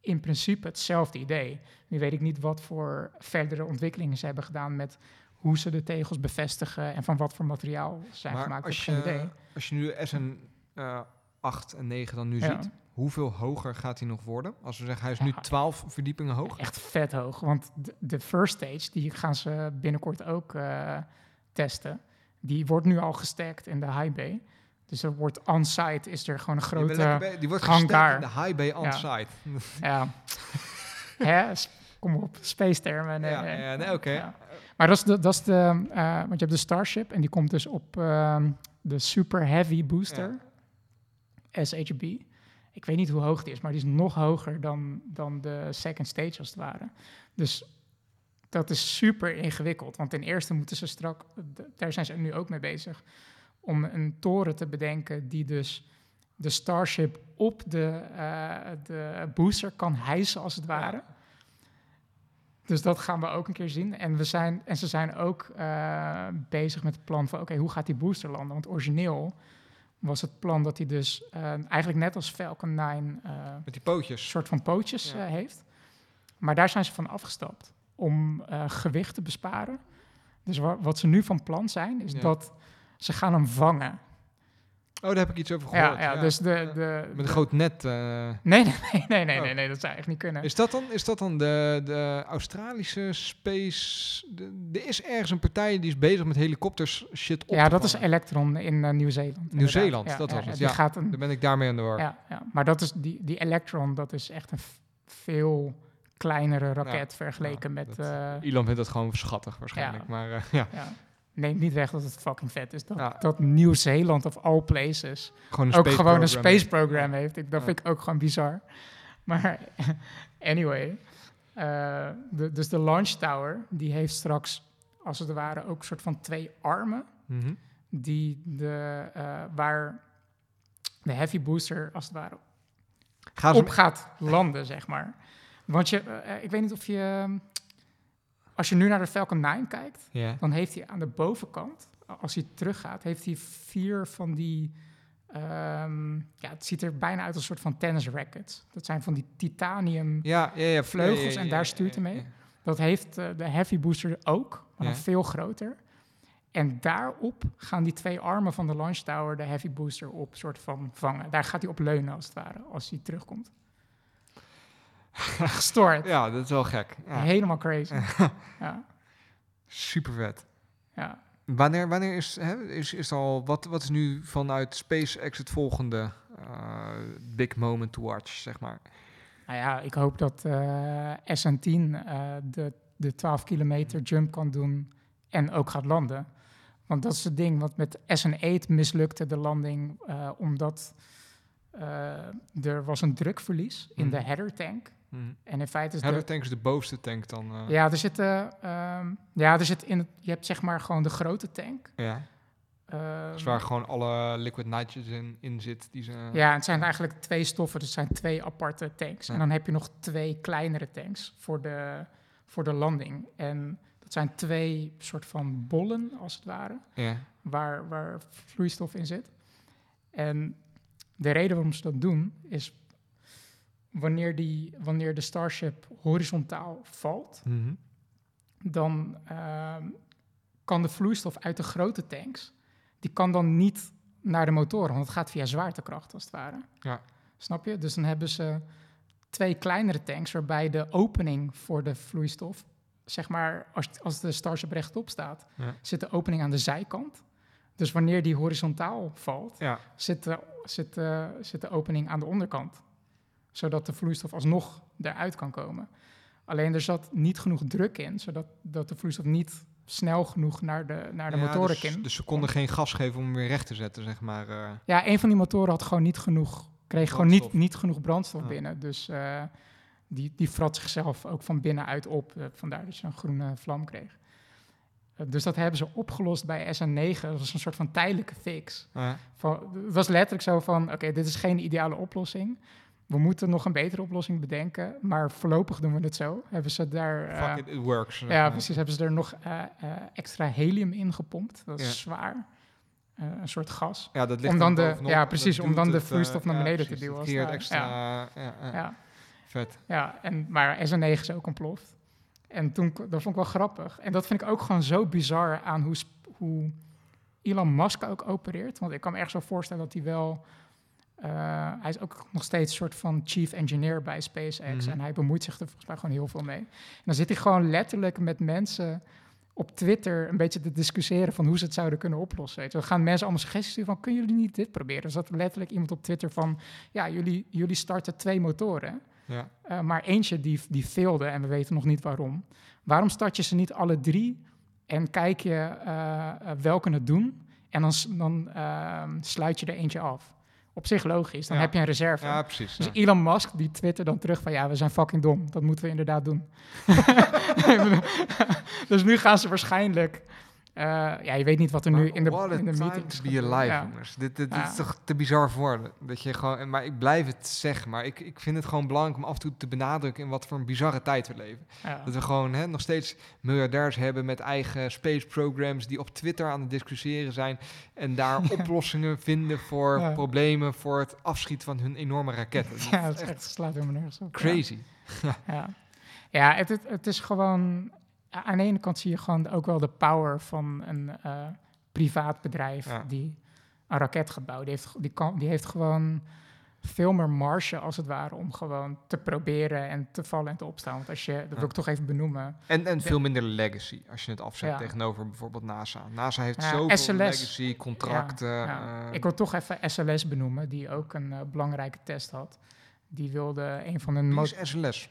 in principe hetzelfde idee. Nu weet ik niet wat voor verdere ontwikkelingen ze hebben gedaan met hoe ze de tegels bevestigen en van wat voor materiaal ze zijn Maar gemaakt. Als je, idee. als je nu SN eh 8 en 9 dan nu Ja. ziet, hoeveel hoger gaat hij nog worden? Als we zeggen, hij is nu Ja. 12 verdiepingen hoog. Echt vet hoog. Want de, de first stage, die gaan ze binnenkort ook eh, testen. Die wordt nu al gestakt in de high bay. Dus er wordt on-site, is er gewoon een grote... bij- die wordt hangar. gestekt in de high bay on-site. Ja. *laughs* Kom op, space termen. Nee, Ja, nee. ja, nee, oké. Ja. Maar dat is de, dat is de eh, want je hebt de Starship en die komt dus op ehm, de Super Heavy Booster, SHB. Ik weet niet hoe hoog die is, maar die is nog hoger dan, dan de second stage als het ware. Dus dat is super ingewikkeld, want ten eerste moeten ze strak, daar zijn ze nu ook mee bezig, om een toren te bedenken die dus de Starship op de, eh, de booster kan hijsen als het ware. Dus dat gaan we ook een keer zien. En, we zijn, en ze zijn ook eh, bezig met het plan van... oké, hoe gaat die booster landen? Want origineel was het plan dat hij dus eh, eigenlijk net als Falcon 9... eh, Met die een pootjes. soort van pootjes Ja. heeft. Maar daar zijn ze van afgestapt om eh, gewicht te besparen. Dus wa- wat ze nu van plan zijn, is Ja. dat ze gaan hem vangen. Oh, daar heb ik iets over gehoord. Ja, ja, dus de... de, Met een groot net. eh. Nee, nee, nee, nee, nee, Oh. nee, nee, dat zou echt niet kunnen. Is dat dan, is dat dan de, de Australische space... de- Er is ergens een partij die is bezig met helikopters shit op ja, dat is. Electron in eh, Nieuw-Zeeland. Nieuw-Zeeland, dat was het, ja. gaat een, Dan ben ik daarmee aan de war. ja, ja, maar dat is die, die Electron, dat is echt een veel kleinere raket vergeleken Ja, met... dat- eh, Elon vindt dat gewoon schattig waarschijnlijk. Ja. Maar eh, ja, ja. Neemt niet weg dat het fucking vet is. Dat, dat Nieuw-Zeeland of all places gewoon een ook space gewoon een space program heeft. Ik, dat vind ik ook gewoon bizar. Maar *laughs* anyway, eh, de, dus de launch tower, die heeft straks als het ware ook een soort van twee armen. Mhm. Die de, waar de heavy booster als het ware Gaan op gaat landen, zeg maar. Want je, eh, ik weet niet of je, als je nu naar de Falcon 9 kijkt, dan heeft hij aan de bovenkant, als hij teruggaat, heeft hij vier van die. ehm, ja, het ziet er bijna uit als een soort van tennis rackets. Dat zijn van die titanium. Ja, ja, ja, Vleugels en daar stuurt hij mee. Dat heeft eh, de Heavy Booster ook, maar dan veel groter. En daarop gaan die twee armen van de launch tower de Heavy Booster op soort van vangen. Daar gaat hij op leunen als het ware, als hij terugkomt. *laughs* Gestoord. Ja, dat is wel gek. Ja, Helemaal crazy. *laughs* ja, super vet. ja. Wanneer, wanneer is, hè, is, is al, wat, wat is nu vanuit SpaceX het volgende eh, big moment to watch, zeg maar? Nou ja, ik hoop dat eh, SN10 eh, de, de 12 kilometer jump kan doen en ook gaat landen. Want dat is het ding, wat met SN8 mislukte de landing, omdat er was een drukverlies in de Mhm. header tank. Mhm. En in feite is de, tank is de bovenste tank dan. eh, ja, er zit, eh, ehm, ja, er zit in het, je hebt zeg maar gewoon de grote tank. ja. Ehm, Dus waar gewoon alle liquid nitrogen in zit. Die ze, Ja, het zijn eigenlijk twee stoffen, dus het zijn twee aparte tanks. Ja. En dan heb je nog twee kleinere tanks voor de, voor de landing. En dat zijn twee soort van bollen, als het ware, ja. waar, waar vloeistof in zit. En de reden waarom ze dat doen, is wanneer, die, wanneer de Starship horizontaal valt, Mhm. dan ehm, kan de vloeistof uit de grote tanks, die kan dan niet naar de motoren, want het gaat via zwaartekracht als het ware. Ja. Snap je? Dus dan hebben ze twee kleinere tanks waarbij de opening voor de vloeistof, zeg maar, als, als de Starship rechtop staat, Ja. zit de opening aan de zijkant. Dus wanneer die horizontaal valt, Ja. zit de, zit, de, zit de opening aan de onderkant. Zodat de vloeistof alsnog eruit kan komen. Alleen er zat niet genoeg druk in, zodat dat de vloeistof niet snel genoeg naar de, naar de Ja, motoren dus, kan. dus ze konden geen gas geven om hem weer recht te zetten, zeg maar. eh. Ja, een van die motoren had gewoon niet genoeg, kreeg gewoon niet, niet genoeg brandstof Ah. binnen. Dus eh, die, die frat zichzelf ook van binnenuit op. Eh, vandaar dat je een groene vlam kreeg. Dus dat hebben ze opgelost bij SN9. Dat was een soort van tijdelijke fix. Van, het was letterlijk zo van, oké, dit is geen ideale oplossing. We moeten nog een betere oplossing bedenken, maar voorlopig doen we het zo. Hebben ze daar... eh, Fuck it, it works. ja, precies. Hebben ze er nog eh, eh, extra helium in gepompt. Dat is zwaar. Eh, een soort gas. Ja, dat ligt Om dan de- ja, dat precies, om dan de eh, vloeistof naar ja, beneden te duwen, als het extra, ja. Ja, Ja, vet. ja en, maar SN9 is ook ontploft. En toen, dat vond ik wel grappig. En dat vind ik ook gewoon zo bizar aan hoe, hoe Elon Musk ook opereert. Want ik kan me echt zo voorstellen dat hij wel... eh, hij is ook nog steeds een soort van chief engineer bij SpaceX. Mhm. En hij bemoeit zich er volgens mij gewoon heel veel mee. En dan zit hij gewoon letterlijk met mensen op Twitter een beetje te discussiëren van hoe ze het zouden kunnen oplossen. Weet. Dan gaan mensen allemaal suggesties sturen van, kunnen jullie niet dit proberen? Er zat letterlijk iemand op Twitter van, ja, jullie, jullie starten twee motoren. Ja. Eh, maar eentje die, die failde en we weten nog niet waarom. Waarom start je ze niet alle drie en kijk je eh, welke het doen en dan, dan ehm, sluit je er eentje af? Op zich logisch, dan Ja. heb je een reserve. ja, precies. Dus ja. Elon Musk die twittert dan terug van ja, we zijn fucking dom. Dat moeten we inderdaad doen. *laughs* *laughs* *laughs* dus nu gaan ze waarschijnlijk. Eh, ja, je weet niet wat er nu in de, in de be alive, Ja. jongens. Dit, dit, dit Ja. is toch te bizar voor woorden. Dat je gewoon, maar ik blijf het zeggen, maar ik, ik vind het gewoon belangrijk om af en toe te benadrukken in wat voor een bizarre tijd we leven. Ja. Dat we gewoon hè, nog steeds miljardairs hebben met eigen space programs die op Twitter aan het discussiëren zijn en daar *laughs* oplossingen vinden voor problemen voor het afschieten van hun enorme raketten. *laughs* Dat Ja, is het is echt echt slaat helemaal nergens op. Crazy. Ja, ja het, het, het is gewoon... Aan de ene kant zie je gewoon ook wel de power van een eh, privaat bedrijf... Ja. die een raket gaat bouwen. Die heeft, die, kan, die heeft gewoon veel meer marge, als het ware... om gewoon te proberen en te vallen en te opstaan. Want als je, dat wil Ja. ik toch even benoemen... En, en veel minder legacy als je het afzet Ja. tegenover bijvoorbeeld NASA. NASA heeft Ja, zoveel SLS. legacy, contracten. Eh, ik wil toch even SLS benoemen, die ook een eh, belangrijke test had. Die wilde een van hun... wie is SLS?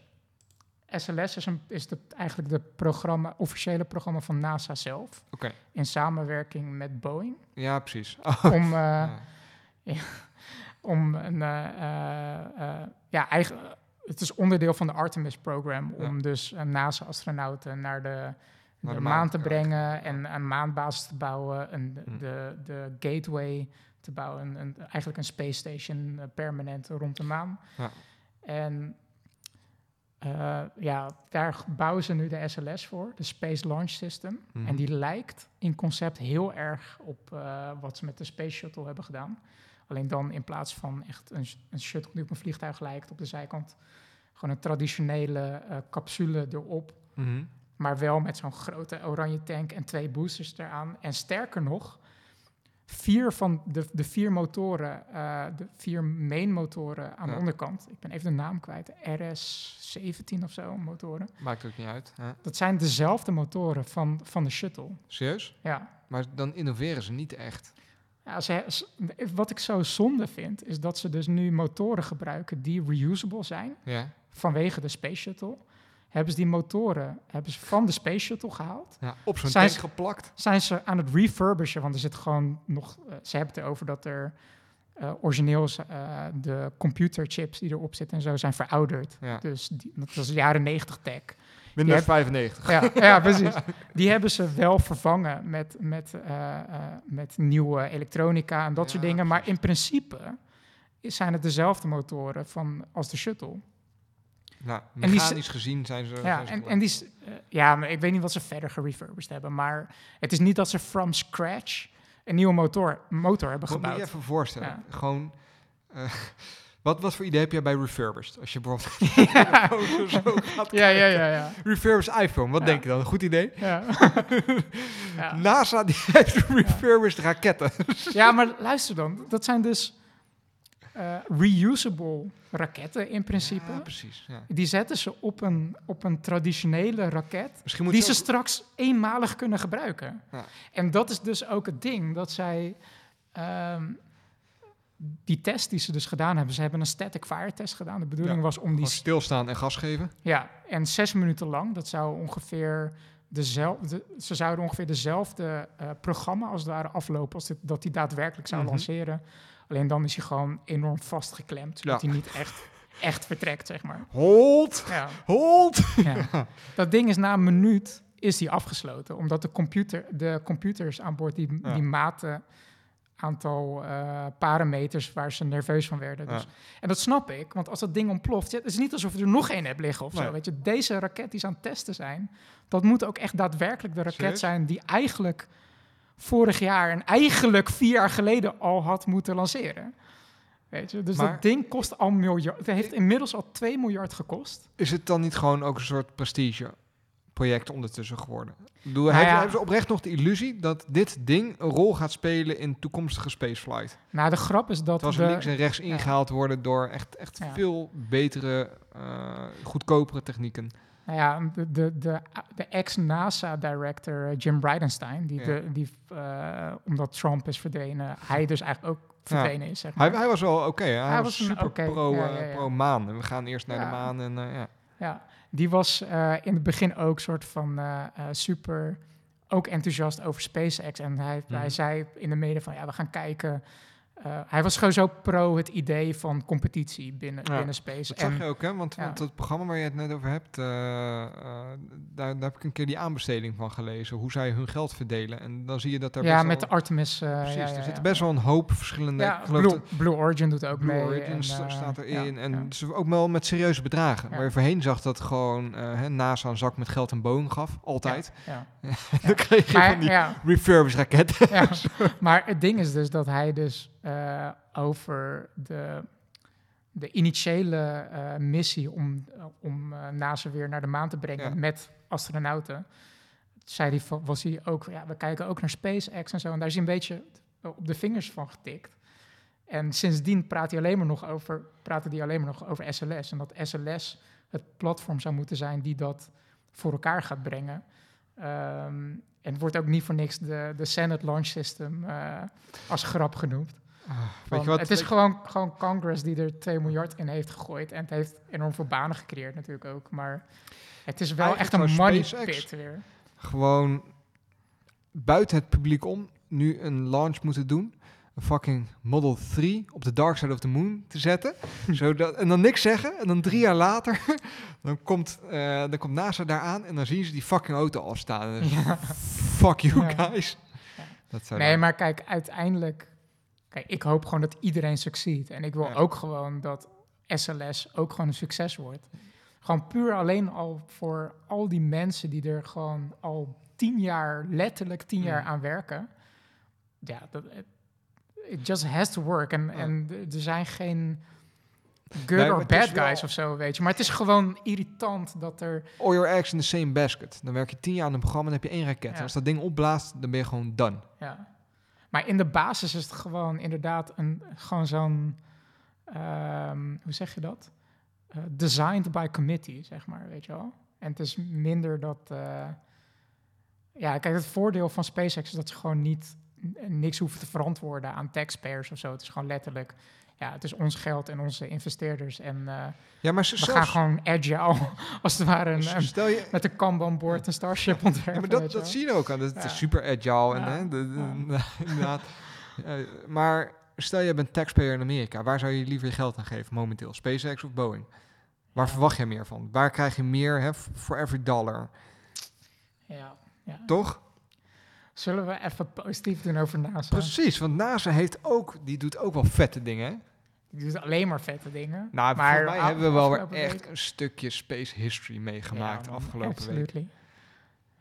SLS is, een, is de, eigenlijk de programma, officiële programma van NASA zelf. In samenwerking met Boeing. Ja, precies. *laughs* om, eh, *laughs* Ja. om een... eh, eh, ja, eigenlijk... Het is onderdeel van de Artemis-program Ja. om dus NASA-astronauten naar de, Naar de, de maan te brengen en een maanbasis te bouwen, en de, Hm. de, de gateway te bouwen, een, een- eigenlijk een space station permanent rond de maan. Ja. En eh, ja, daar bouwen ze nu de SLS voor, de Space Launch System. Mhm. En die lijkt in concept heel erg op eh, wat ze met de Space Shuttle hebben gedaan. Alleen dan in plaats van echt een, een shuttle die op een vliegtuig lijkt op de zijkant, gewoon een traditionele eh, capsule erop. Mhm. Maar wel met zo'n grote oranje tank en twee boosters eraan. En sterker nog, vier van de, de vier motoren, eh, de vier main motoren aan Ja. de onderkant. Ik ben even de naam kwijt. RS17 of zo motoren. Maakt ook niet uit. Hè? Dat zijn dezelfde motoren van, van de shuttle. Serieus? Ja. Maar dan innoveren ze niet echt. Ja, ze- wat ik zo zonde vind, is dat ze dus nu motoren gebruiken die reusable zijn Ja. vanwege de Space Shuttle. Hebben ze die motoren hebben ze van de Space Shuttle gehaald. ja op zo'n Zijn tank ze- geplakt. Zijn ze aan het refurbishen, want er zit gewoon nog... eh, ze hebben het erover dat er origineel eh, de computerchips die erop zitten en zo zijn verouderd. Ja. Dus die, dat was jaren 90 tech. Windows hebt- 95. Ja, ja, *laughs* precies. Die hebben ze wel vervangen met, met, met nieuwe elektronica en dat soort dingen. Maar in principe zijn het dezelfde motoren van, als de shuttle. Nou, die mechanisch gezien zijn ze... Ja, zijn ze en, en die, eh, ja, maar ik weet niet wat ze verder gerefurbished hebben. Maar het is niet dat ze from scratch een nieuwe motor, motor hebben Moet me je gebouwd. even voorstellen. Ja. Gewoon... eh, *laughs* wat, wat voor idee heb jij bij refurbished? Als je bijvoorbeeld *laughs* *laughs* telefoon zo gaat Ja, ja, ja, ja. Refurbished iPhone, wat Ja. denk je dan? Een goed idee? Ja. ja. NASA die heeft refurbished raketten. ja, maar luister dan. Dat zijn dus eh, reusable raketten in principe. Ja, precies. Ja. Die zetten ze op een, op een traditionele raket. Die ze straks eenmalig kunnen gebruiken. Ja. En dat is dus ook het ding dat zij. ehm, die test die ze dus gedaan hebben, ze hebben een static fire test gedaan. De bedoeling was om die. Stilstaan en gas geven. Ja, en zes minuten lang, dat zou ongeveer dezelfde. Ze zouden ongeveer dezelfde eh, programma als het ware aflopen als dit, dat hij daadwerkelijk zou Mhm. lanceren. Alleen dan is hij gewoon enorm vastgeklemd, zodat Ja. hij niet echt, echt vertrekt, zeg maar. Hold! Ja. Hold! Ja. Dat ding is na een minuut is die afgesloten, omdat de, computer, de computers aan boord die, die maten aantal eh, parameters waar ze nerveus van werden. Dus. Ja. En dat snap ik, want als dat ding ontploft, het is niet alsof je er nog één hebt liggen of Nee. zo. Weet je, deze raket die ze aan het testen zijn, dat moet ook echt daadwerkelijk de raket zijn die eigenlijk vorig jaar en eigenlijk vier jaar geleden al had moeten lanceren. Weet je, dus Maar- dat ding kost al miljard. Het heeft inmiddels al 2 miljard gekost. Is het dan niet gewoon ook een soort prestige project ondertussen geworden? Bedoel, Nou hebben, ja. ze oprecht nog de illusie dat dit ding een rol gaat spelen in toekomstige spaceflight? Nou, de grap is dat ze de, links en rechts ingehaald worden door echt, echt Ja. veel betere, eh, goedkopere technieken. Nou ja, de, de, de, de ex-NASA-director Jim Bridenstine, die, Ja. de, die eh, omdat Trump is verdwenen, hij dus eigenlijk ook verdwenen is, zeg maar. Hij, hij was wel oké, hij, Hij was, super oké, pro, ja, eh, pro we gaan eerst naar de maan en eh, ja. Ja, die was eh, in het begin ook soort van eh, eh, super, ook enthousiast over SpaceX. En hij, Mhm. hij zei in de media van, ja, we gaan kijken. Eh, hij was gewoon zo pro het idee van competitie binnen, Ja, binnen Space. Dat zag je ook, hè? Want, ja. want het programma waar je het net over hebt, eh, eh, daar, daar heb ik een keer die aanbesteding van gelezen. Hoe zij hun geld verdelen. En dan zie je dat er ja, best met wel, de Artemis. precies, ja, er zitten best wel een hoop verschillende... Ja, Blue, Origin doet ook Blue mee. Origin en, sta- staat erin. en dus ook wel met serieuze bedragen. Waar je voorheen zag dat gewoon hè, NASA een zak met geld en Boeing gaf. Altijd. Ja. *laughs* dan kreeg je van Maar, die ja, refurbished raketten. *laughs* maar het ding is dus dat hij dus eh, over de, de initiële eh, missie om, om eh, NASA weer naar de maan te brengen Ja. met astronauten, zei hij, van- was hij ook, ja, we kijken ook naar SpaceX en zo, en daar is hij een beetje op de vingers van getikt. En sindsdien praat hij alleen maar nog over, praten die alleen maar nog over SLS. En dat SLS het platform zou moeten zijn die dat voor elkaar gaat brengen. Ehm, en het wordt ook niet voor niks de, de Senate Launch System als grap genoemd. Van, je wat? het is gewoon, gewoon Congress die er 2 miljard in heeft gegooid. En het heeft enorm veel banen gecreëerd natuurlijk ook. Maar het is wel Eigenlijk echt een money SpaceX pit weer. gewoon buiten het publiek om nu een launch moeten doen. Een fucking Model 3 op de dark side of the moon te zetten. *laughs* zodat, en dan niks zeggen. En dan drie jaar later, *laughs* dan komt, eh, dan komt NASA daar aan. En dan zien ze die fucking auto al staan. En dan is het, Ja. Fuck you Ja. guys. Ja. Dat zou Nee, dan- maar kijk, uiteindelijk... Kijk, ik hoop gewoon dat iedereen succeed. En ik wil Ja. ook gewoon dat SLS ook gewoon een succes wordt. Gewoon puur alleen al voor al die mensen die er gewoon al tien jaar, letterlijk tien jaar Ja. aan werken. Ja, dat, it- it just has to work. En, en er zijn geen... good Nee, or bad guys of zo, weet je. Maar het is gewoon irritant dat er... All your eggs in the same basket. Dan werk je tien jaar aan een programma en heb je één raket. Ja. En als dat ding opblaast, dan ben je gewoon done. Ja. Maar in de basis is het gewoon inderdaad een, gewoon zo'n, ehm, hoe zeg je dat? Eh, designed by committee, zeg maar, weet je wel. En het is minder dat, eh, ja, kijk, het voordeel van SpaceX is dat ze gewoon niet niks hoeven te verantwoorden aan taxpayers of zo. Het is gewoon letterlijk, ja, het is ons geld en onze investeerders en eh, Ja, maar ze- we zelfs- gaan gewoon agile, *laughs* als het ware, een, een- Stel je, met een Kanban-board een Starship ontwerpen. Ja, maar dat, dat zie je ook aan. Dat, Ja. is super agile. En, hè, de, de- *laughs* inderdaad. Eh, maar stel je bent taxpayer in Amerika. Waar zou je liever je geld aan geven momenteel? SpaceX of Boeing? Waar verwacht je meer van? Waar krijg je meer hè, for every dollar? Ja, ja. Toch? Zullen we even positief doen over NASA? Precies, want NASA heeft ook, die doet ook wel vette dingen. Die doet alleen maar vette dingen. Nou, maar volgens mij hebben we wel weer echt week- een stukje space history meegemaakt Ja, afgelopen week. absolutely.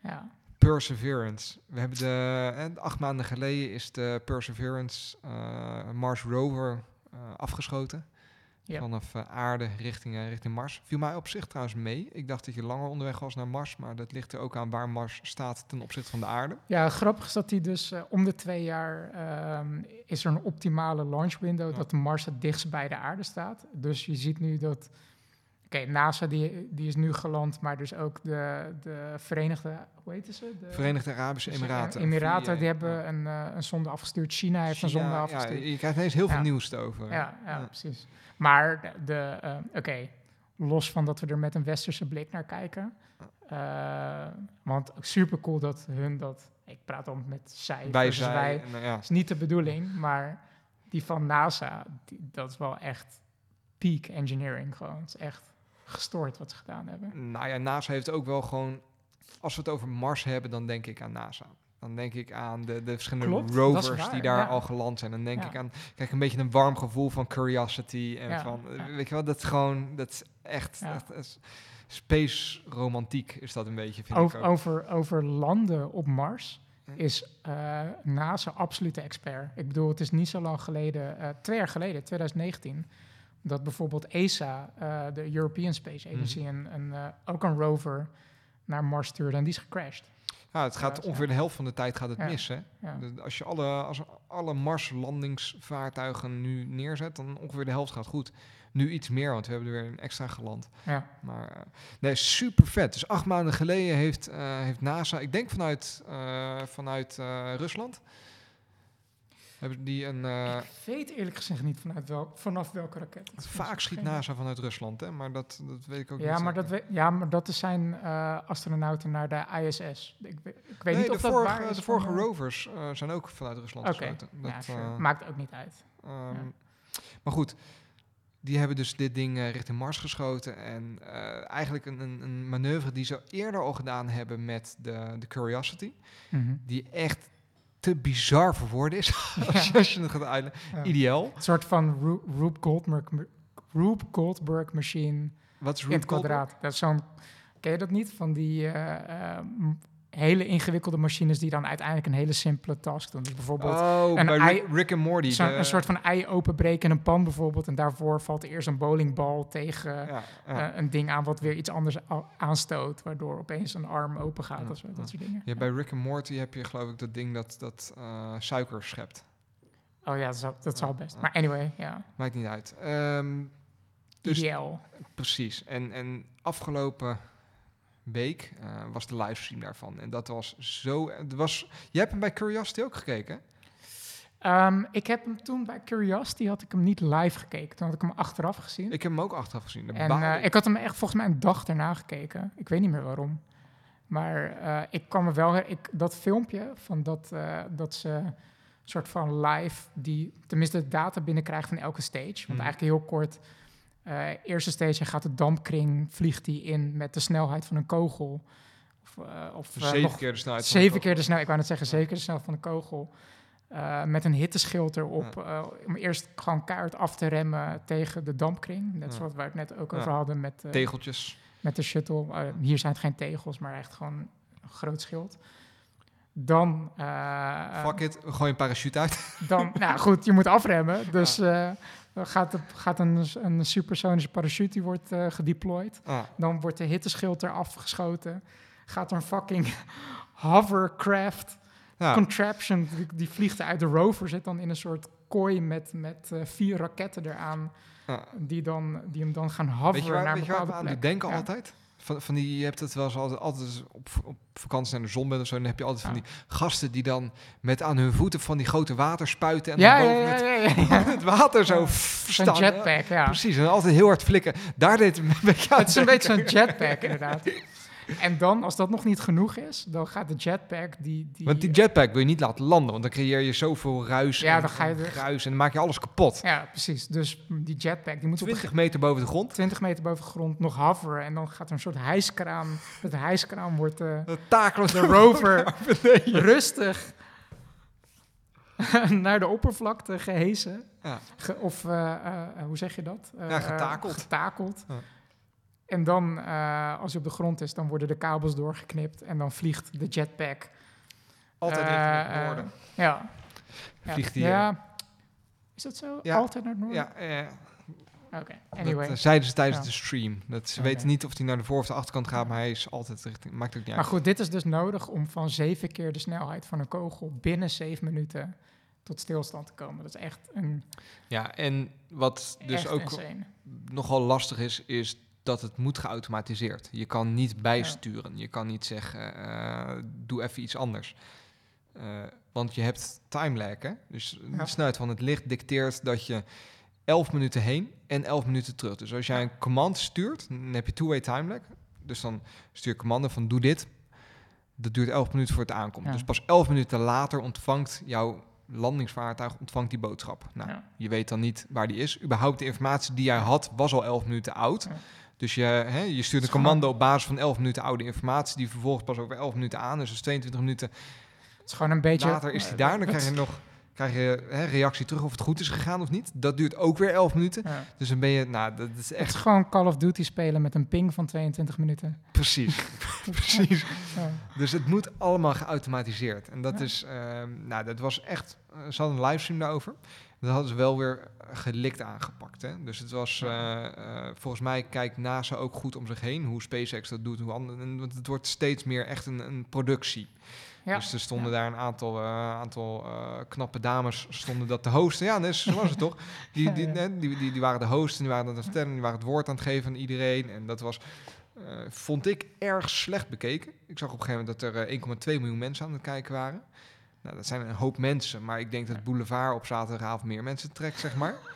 Ja, Perseverance. We hebben de, acht maanden geleden is de Perseverance eh, Mars rover eh, afgeschoten. Vanaf eh, aarde richting, eh, richting Mars. Viel mij op zich trouwens mee. Ik dacht dat je langer onderweg was naar Mars. Maar dat ligt er ook aan waar Mars staat ten opzichte van de aarde. ja grappig is dat die dus eh, om de twee jaar ehm, is er een optimale launch window Ja. dat Mars het dichtst bij de aarde staat. Dus je ziet nu dat, oké, NASA die, die is nu geland, maar dus ook de, de Verenigde, hoe heet ze? De, Verenigde Arabische Emiraten. Emiraten, die hebben een, eh, een zonde afgestuurd. China heeft een zonde afgestuurd. Ja, je krijgt ineens heel veel nieuws over. Ja, ja, Ja. precies. Maar de, eh, oké, los van dat we er met een westerse blik naar kijken. eh, want super cool dat hun dat. Ik praat dan met zij. Wij zijn, wij. en, ja. Dat is niet de bedoeling, maar die van NASA, die, dat is wel echt peak engineering gewoon. Het is echt gestoord wat ze gedaan hebben. Nou ja, NASA heeft ook wel gewoon... Als we het over Mars hebben, dan denk ik aan NASA. Dan denk ik aan de, de verschillende Klopt, rovers waar, die daar ja. al geland zijn. Dan denk Ja. ik aan, kijk, een beetje een warm gevoel van curiosity. En Ja, van, weet je wel, dat is gewoon, dat is echt, Ja. echt- dat is space romantiek is dat een beetje, vind Over, ik ook. over, over landen op Mars Hm. is eh, NASA absolute expert. Ik bedoel, het is niet zo lang geleden, eh, twee jaar geleden, 2019, dat bijvoorbeeld ESA, eh, de European Space Agency, Mhm. een, een, eh, ook een rover naar Mars stuurde en die is gecrashed. Ja, het gaat Ja, ongeveer de helft van de tijd gaat het Ja. mis, hè? Ja. Als je alle, als alle Mars-landingsvaartuigen nu neerzet, dan ongeveer de helft gaat goed. Nu iets meer, want we hebben er weer een extra geland. Ja. Maar eh, nee, super vet. Dus acht maanden geleden heeft, heeft NASA, ik denk vanuit, vanuit Rusland, hebben die een. eh, ik weet eerlijk gezegd niet vanuit wel, vanaf welke raket. vaak schiet NASA vanuit Rusland, hè? Maar dat, dat weet ik ook Ja niet. maar, dat we, ja, maar dat zijn eh, astronauten naar de ISS. Ik, weet- ik weet nee, niet of de dat vorige, waar is. de vorige eh, rovers zijn ook vanuit Rusland Oké, geschoten. Dat, ja, sure. maakt ook niet uit. Ehm, Ja. Maar goed, die hebben dus dit ding richting Mars geschoten. En eigenlijk een, een, een manoeuvre die ze eerder al gedaan hebben met de, de Curiosity. Mhm. Die echt te bizar voor woorden is. *laughs* je, als je het gaat uitleggen. Ja. Ideaal. Een soort van Ru- Rube Goldberg, Rube Goldberg machine Wat is in het Rube Goldberg? kwadraat. Dat is zo'n, ken je dat niet? Van die eh, eh, hele ingewikkelde machines die dan uiteindelijk een hele simpele task doen. Dus bijvoorbeeld Oh, een bij ei- Rick, and Morty. zo'n- de- een soort van ei openbreken in een pan bijvoorbeeld. En daarvoor valt er eerst een bowlingbal tegen ja, ja. eh, een ding aan wat weer iets anders aanstoot. Waardoor opeens een arm open gaat. Ja, of zo, ja. dat soort dingen. Ja, bij Rick and Morty heb je geloof ik dat ding dat, dat eh, suiker schept. Oh ja, dat zal, dat zal best. Maar anyway, ja. Maakt niet uit. Ehm, Dus-. Precies. En, en afgelopen week eh, was de livestream daarvan. En dat was zo... Het was, jij hebt hem bij Curiosity ook gekeken? Ehm, ik heb hem toen bij Curiosity had ik hem niet live gekeken. Toen had ik hem achteraf gezien. Ik heb hem ook achteraf gezien. En eh, ik. had hem echt volgens mij een dag daarna gekeken. Ik weet niet meer waarom. Maar eh, ik kan me wel... Ik, dat filmpje van dat, dat ze soort van live... die tenminste de data binnenkrijgt van elke stage. Want Mhm. eigenlijk heel kort... eh, eerste stage, gaat de dampkring... vliegt hij in met de snelheid van een kogel. Of, eh, of eh, Zeven nog keer de snelheid. de Zeven keer de snelheid, ik wou net zeggen, zeker de snelheid van de kogel. Met een hitteschild erop. om eerst gewoon kaart af te remmen tegen de dampkring. Net Ja. zoals we het net ook Ja. over hadden met, Tegeltjes. met de shuttle. Hier zijn het geen tegels, maar echt gewoon een groot schild. Dan, eh, Fuck it, gooi een parachute uit. *laughs* dan nou goed, je moet afremmen. Dus eh, er gaat, gaat een, een supersonische parachute die wordt eh, gedeployed. Ah, Dan wordt de hitteschild eraf geschoten. Gaat er een fucking *laughs* hovercraft ja. contraption, die, die vliegt uit de rover, zit dan in een soort kooi met, met eh, vier raketten eraan, Ja. die, dan, die hem dan gaan Weet hoveren naar weet een je waar we aan denken Ja. altijd? Van, van die, je hebt het wel eens altijd, altijd op, op vakantie naar de zon bent of zo. Dan heb je altijd van die gasten die dan met aan hun voeten van die grote waterspuiten en Ja, dan boven ja, ja, *laughs* het water zo staan. jetpack, ja. Precies, en altijd heel hard flikken. Daar deed het me een beetje aan Het is een beetje zo'n jetpack, inderdaad. *laughs* En dan, als dat nog niet genoeg is, dan gaat de jetpack die... die Want die jetpack wil je niet laten landen, want dan creëer je zoveel ruis Ja, en, dan ga je en ruis en dan maak je alles kapot. Ja, precies. Dus die jetpack, die moet op 20 meter boven de grond. 20 meter boven de grond nog hoveren. En dan gaat er een soort hijskraan... Met de hijskraan wordt eh, Dat takelen de rover *laughs* rustig *laughs* naar de oppervlakte gehesen. Ja. Ge- of eh, eh, hoe zeg je dat? Ja, getakeld. getakeld. Ja. En dan, eh, als hij op de grond is, dan worden de kabels doorgeknipt en dan vliegt de jetpack. Altijd Eh, richting het eh, noorden. Ja. ja. Vliegt die, Ja. Is dat zo? Ja. Altijd naar het noorden? Ja, eh, Oké, dat anyway. eh, zeiden ze tijdens Ja. de stream. Dat ze weten niet of hij naar de voor- of de achterkant gaat, maar hij is altijd richting... Maakt ook niet maar uit. goed, dit is dus nodig om van zeven keer de snelheid van een kogel binnen zeven minuten tot stilstand te komen. Dat is echt een Ja, en wat dus ook insane. nogal lastig is, is dat het moet geautomatiseerd. Je kan niet bijsturen. Je kan niet zeggen, eh, doe even iets anders. Eh, want je hebt time lag, hè? Dus Ja. de snelheid van het licht dicteert dat je 11 minuten heen en 11 minuten terug. Dus als jij een command stuurt, dan heb je two-way time lag. Dus dan stuur je commando van doe dit. Dat duurt 11 minuten voor het aankomt. Ja. Dus pas 11 minuten later ontvangt jouw landingsvaartuig ontvangt die boodschap. Nou, Ja. je weet dan niet waar die is. Überhaupt de informatie die jij had was al 11 minuten oud. Dus je, hè, je stuurt een commando op basis van 11 minuten oude informatie, die vervolgens pas over 11 minuten aan. Dus dat is 22 minuten Het is gewoon een beetje... later is die daar. Dan krijg je nog krijg je, hè, reactie terug of het goed is gegaan of niet. Dat duurt ook weer 11 minuten. ja. Dus dan ben je, nou, dat is Het is echt gewoon Call of Duty spelen met een ping van 22 minuten. precies. *laughs* *laughs* precies. Ja. Dus het moet allemaal geautomatiseerd. En dat Ja. is, ehm, nou, dat was echt, ze hadden een livestream daarover. Dat hadden ze wel weer gelikt aangepakt. Hè? Dus het was, eh, eh, volgens mij kijkt NASA ook goed om zich heen. Hoe SpaceX dat doet, hoe anderen. en Want het wordt steeds meer echt een, een productie. Ja. Dus er stonden Ja. daar een aantal, eh, aantal knappe dames stonden dat te hosten. Ja, nee, zo was het toch? Die, die, die, die, die waren de host en die waren aan het vertellen. Die waren het woord aan het geven aan iedereen. En dat was, vond ik, erg slecht bekeken. Ik zag op een gegeven moment dat er eh, 1,2 miljoen mensen aan het kijken waren. Nou, dat zijn een hoop mensen. Maar ik denk dat Boulevard op zaterdagavond meer mensen trekt, zeg maar. *laughs*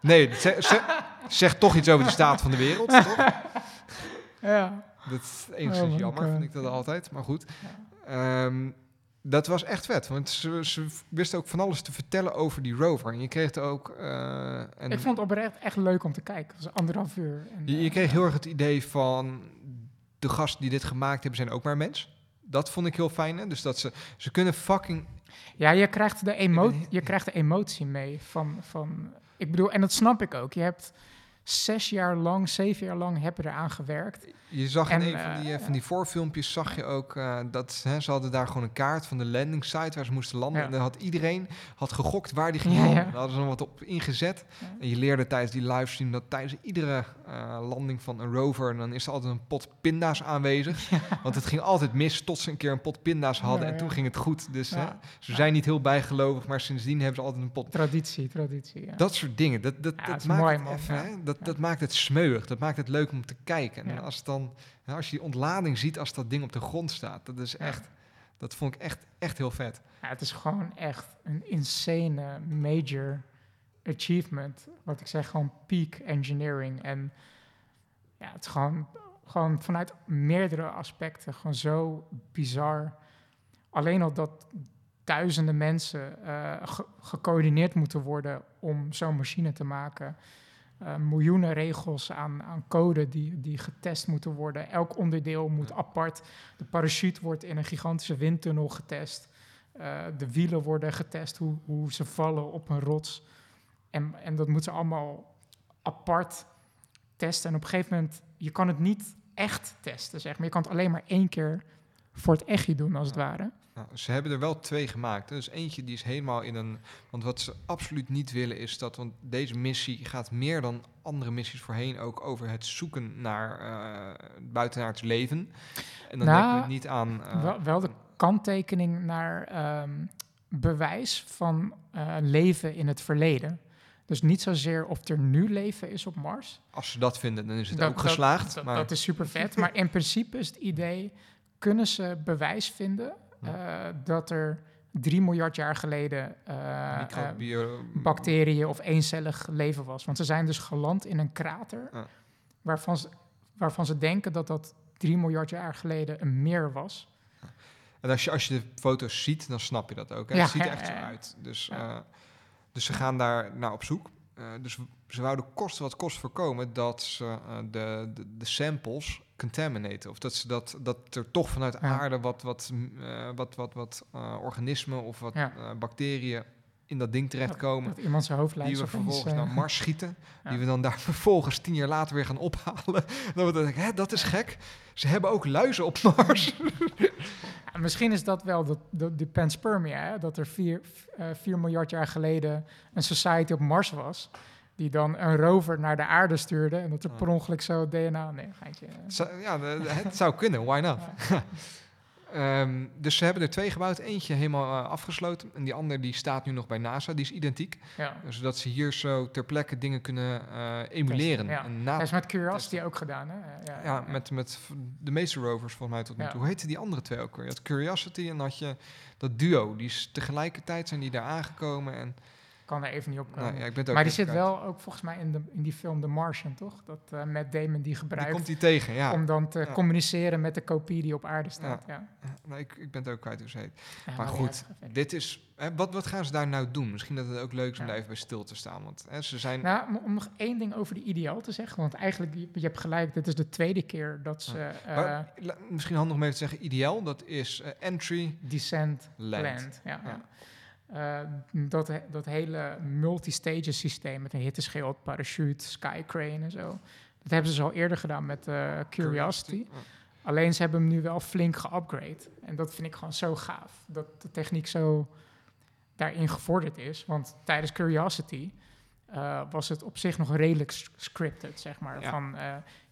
Nee, dat ze- ze- zegt toch iets over de staat van de wereld, *laughs* toch? Ja. Dat is enigszins Oh my jammer, vind ik dat altijd. Maar goed. Ehm, dat was echt vet. Want ze, ze wisten ook van alles te vertellen over die rover. En je kreeg er ook... eh, en Ik vond het oprecht echt leuk om te kijken. Het was anderhalf uur. En, je, je eh, kreeg heel erg het idee van... De gasten die dit gemaakt hebben, zijn ook maar mens. Dat vond ik heel fijn. Hè? Dus dat ze... Ze kunnen fucking... Ja, je krijgt, de emo je krijgt de emotie mee van, van... Ik bedoel, en dat snap ik ook. Je hebt zes jaar lang, zeven jaar lang heb je eraan gewerkt. Je zag in En, een van die, eh, eh, van die voorfilmpjes zag je ook eh, dat hè, ze hadden daar gewoon een kaart van de landing site waar ze moesten landen. En dan had iedereen had gegokt waar die ging landen. Daar hadden ze nog wat op ingezet. En je leerde tijdens die livestream dat tijdens iedere landing van een rover, en dan is er altijd een pot pinda's aanwezig. Want het ging altijd mis tot ze een keer een pot pinda's hadden en toen ging het goed. Dus hè, ze zijn niet heel bijgelovig, maar sindsdien hebben ze altijd een pot. Traditie, traditie. Ja. Dat soort dingen, dat, dat, Ja, maakt mooi, het even, Ja. dat, maakt het smeuig, dat maakt het leuk om te kijken. En als, het dan, als je die ontlading ziet als dat ding op de grond staat, dat is echt, dat vond ik echt, echt heel vet. Ja, het is gewoon echt een insane major achievement. Wat ik zeg, gewoon peak engineering. En ja, het is gewoon, gewoon vanuit meerdere aspecten gewoon zo bizar. Alleen al dat duizenden mensen eh, ge- gecoördineerd moeten worden om zo'n machine te maken. Eh, miljoenen regels aan, aan code die, die getest moeten worden. Elk onderdeel moet apart. De parachute wordt in een gigantische windtunnel getest. Eh, de wielen worden getest, hoe, hoe ze vallen op een rots. En, en dat moeten ze allemaal apart testen. En op een gegeven moment, je kan het niet echt testen, zeg maar. Je kan het alleen maar één keer voor het echtje doen, als het ware. Nou, ze hebben er wel twee gemaakt. Dus eentje die is helemaal in een... Want wat ze absoluut niet willen is dat... Want deze missie gaat meer dan andere missies voorheen ook over het zoeken naar eh buitenaards leven. En dan Nou, denken we niet aan... eh, wel, wel de kanttekening naar ehm, bewijs van eh, leven in het verleden. Dus niet zozeer of er nu leven is op Mars. als ze dat vinden, dan is het Dat- ook dat- geslaagd. Dat, maar dat is super vet. maar in principe is het idee: kunnen ze bewijs vinden eh, dat er 3 miljard jaar geleden eh, eh, bacteriën of eencellig leven was? Want ze zijn dus geland in een krater waarvan, ze, waarvan ze denken dat dat 3 miljard jaar geleden een meer was. En als je, als je de foto's ziet, dan snap je dat ook. Hè? Ja, het ziet er echt zo uit. Dus, dus ze gaan daar naar op zoek. Eh, dus ze wouden kosten wat kost voorkomen dat ze eh, de, de, de samples contaminaten. Of dat, ze dat, dat er toch vanuit Ja. aarde wat, wat, eh, wat, wat, wat organismen of wat bacteriën in dat ding terechtkomen. Dat iemand zijn hoofd Die we vervolgens eh, naar Mars schieten. *laughs* ja. Die we dan daar *laughs* vervolgens tien jaar later weer gaan ophalen. *laughs* Dan we denken, hè, dat is gek. Ze hebben ook luizen op Mars. Ja, misschien is dat wel de, de, de panspermia, hè? dat er 4 vier miljard jaar geleden een society op Mars was, die dan een rover naar de aarde stuurde en dat er per ongeluk zo DNA... Nee, geintje. eh. Zou- ja, het zou kunnen, why not? Ehm, dus ze hebben er twee gebouwd. Eentje helemaal eh, afgesloten. En die andere die staat nu nog bij NASA. Die is identiek. Ja. Zodat ze hier zo ter plekke dingen kunnen eh, emuleren. ja. En na, Dat is met Curiosity ook gedaan, hè? Ja, ja, met, met de meeste rovers volgens mij tot nu toe. Hoe heette die andere twee ook weer? Je had Curiosity en dan had je dat duo. Die is tegelijkertijd zijn die daar aangekomen. En, kan er even niet op komen. ja, ik ben ook maar die zit kwijt. wel ook volgens mij in, de, in die film The Martian, toch? Dat eh Matt Damon die Die gebruikt komt die tegen, ja. om dan te Ja. communiceren met de kopie die op aarde staat. Ja. Nou, ik, ik ben het ook kwijt hoe ze heet. Maar goed, dit is. Hè, wat, wat gaan ze daar nou doen? Misschien dat het ook leuk is om daar even bij stil te staan. Want hè, ze zijn. Nou, om- nog één ding over de ideaal te zeggen, want eigenlijk, je, je hebt gelijk, dit is de tweede keer dat ze eh maar, misschien handig om even te zeggen: ideaal, dat is eh, entry Descent land. Land. Ja, Eh, dat, dat hele multi-stages systeem met een hitteschild, parachute, skycrane en zo. Dat hebben ze dus al eerder gedaan met eh, Curiosity. Alleen ze hebben hem nu wel flink geupgrade. En dat vind ik gewoon zo gaaf. Dat de techniek zo daarin gevorderd is. Want tijdens Curiosity eh, was het op zich nog redelijk scripted, zeg maar. Ja. Van,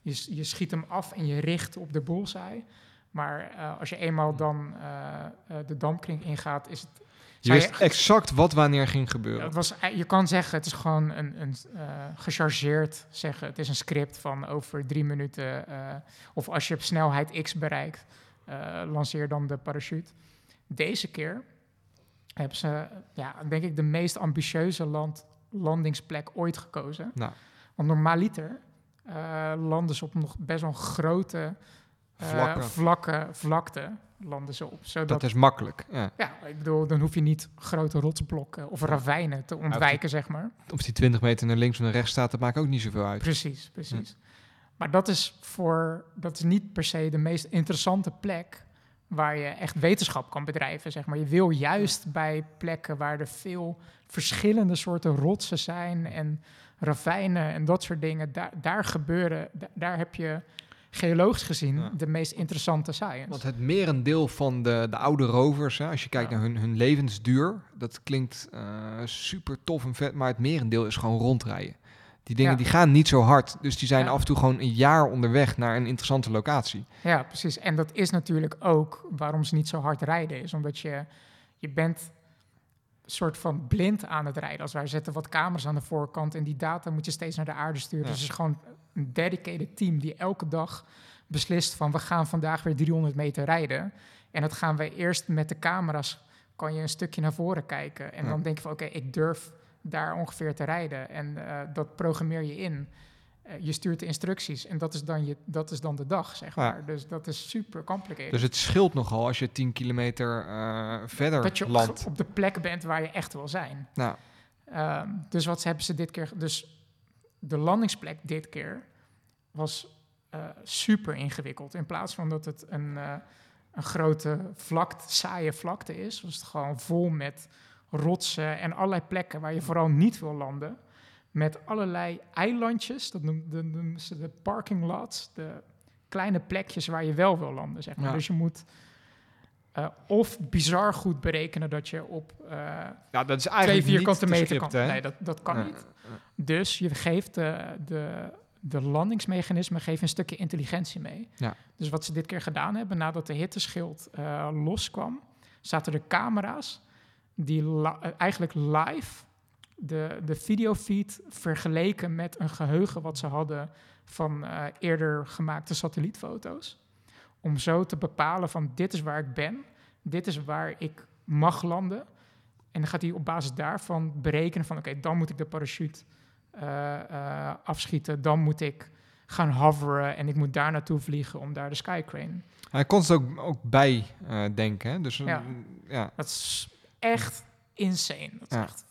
je, je schiet hem af en je richt op de bullseye. Maar als je eenmaal dan eh, eh, de dampkring ingaat, is het... Je wist exact wat wanneer ging gebeuren. het was, je kan zeggen, het is gewoon een, een eh, gechargeerd zeggen. Het is een script van over drie minuten. eh, of als je op snelheid X bereikt, eh, lanceer dan de parachute. Deze keer hebben ze, ja, denk ik, de meest ambitieuze land, landingsplek ooit gekozen. Nou. Want normaaliter eh landen ze op nog best wel grote eh, Vlakken. vlakke vlakte landen ze op. Zodat dat is makkelijk. Ja. ja, ik bedoel, dan hoef je niet grote rotsblokken of ravijnen te ontwijken, zeg maar. Of die 20 meter naar links of naar rechts staat, dat maakt ook niet zoveel uit. Precies, precies. Maar dat is, voor, dat is niet per se de meest interessante plek waar je echt wetenschap kan bedrijven, zeg maar. Je wil juist bij plekken waar er veel verschillende soorten rotsen zijn en ravijnen en dat soort dingen, daar, daar gebeuren, da- daar heb je geologisch gezien Ja. de meest interessante science. Want het merendeel van de, de oude rovers, hè, als je kijkt Ja. naar hun, hun levensduur, dat klinkt eh, super tof en vet, maar het merendeel is gewoon rondrijden. Die dingen Ja. die gaan niet zo hard, dus die zijn Ja. af en toe gewoon een jaar onderweg naar een interessante locatie. Ja, precies. En dat is natuurlijk ook waarom ze niet zo hard rijden. Is omdat je, je bent een soort van blind aan het rijden. Als wij zetten wat camera's aan de voorkant en die data moet je steeds naar de aarde sturen. Ja. Dus het is gewoon een dedicated team die elke dag beslist van we gaan vandaag weer 300 meter rijden. En dat gaan wij eerst met de camera's, kan je een stukje naar voren kijken. En Ja. dan denk je van oké, ik durf daar ongeveer te rijden. En eh, dat programmeer je in. Eh, je stuurt de instructies en dat is dan, je, dat is dan de dag, zeg Ja. maar. Dus dat is super complicated. Dus het scheelt nogal als je 10 kilometer eh, verder dat je op, landt. op de plek bent waar je echt wil zijn. Nou, dus wat hebben ze dit keer... Dus de landingsplek dit keer was eh, super ingewikkeld. In plaats van dat het een, eh, een grote vlakte, saaie vlakte is... was het gewoon vol met rotsen en allerlei plekken waar je vooral niet wil landen. Met allerlei eilandjes, dat noemen, dat noemen ze de parking lots. De kleine plekjes waar je wel wil landen, zeg maar. Ja. Dus je moet eh, of bizar goed berekenen dat je op eh, Ja, dat is twee eigenlijk niet vierkante te meter scripten, kan. hè? Nee, dat, dat kan Ja. niet. Dus je geeft de, de, de landingsmechanismen geven een stukje intelligentie mee. Ja. Dus wat ze dit keer gedaan hebben, nadat de hitteschild eh, loskwam, zaten er camera's die li- eigenlijk live de, de videofeed vergeleken met een geheugen wat ze hadden van eh, eerder gemaakte satellietfoto's. Om zo te bepalen van dit is waar ik ben, dit is waar ik mag landen. En dan gaat hij op basis daarvan berekenen van oké, dan moet ik de parachute eh, eh, afschieten, dan moet ik gaan hoveren en ik moet daar naartoe vliegen om daar de skycrane. Hij kon het ook, ook bij eh, denken, hè? Dus Ja. Dat is echt insane. Dat is Ja. echt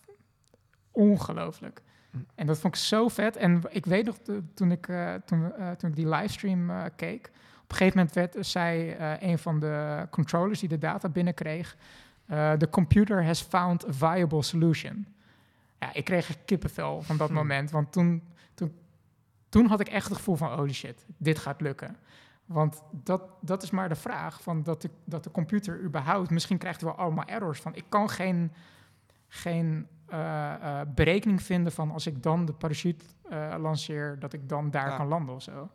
ongelooflijk. Hm. En dat vond ik zo vet. En ik weet nog, toen ik, toen, toen ik die livestream keek... op een gegeven moment werd, zei eh, een van de controllers die de data binnenkreeg... eh, The computer has found a viable solution. Ja, ik kreeg kippenvel van dat Hm. moment. Want toen, toen, toen had ik echt het gevoel van... holy shit, dit gaat lukken. Want dat, dat is maar de vraag, van dat, de, dat de computer überhaupt... Misschien krijgt hij wel allemaal errors van... ik kan geen, geen eh, eh, berekening vinden van... als ik dan de parachute eh, lanceer, dat ik dan daar Ja. kan landen of zo.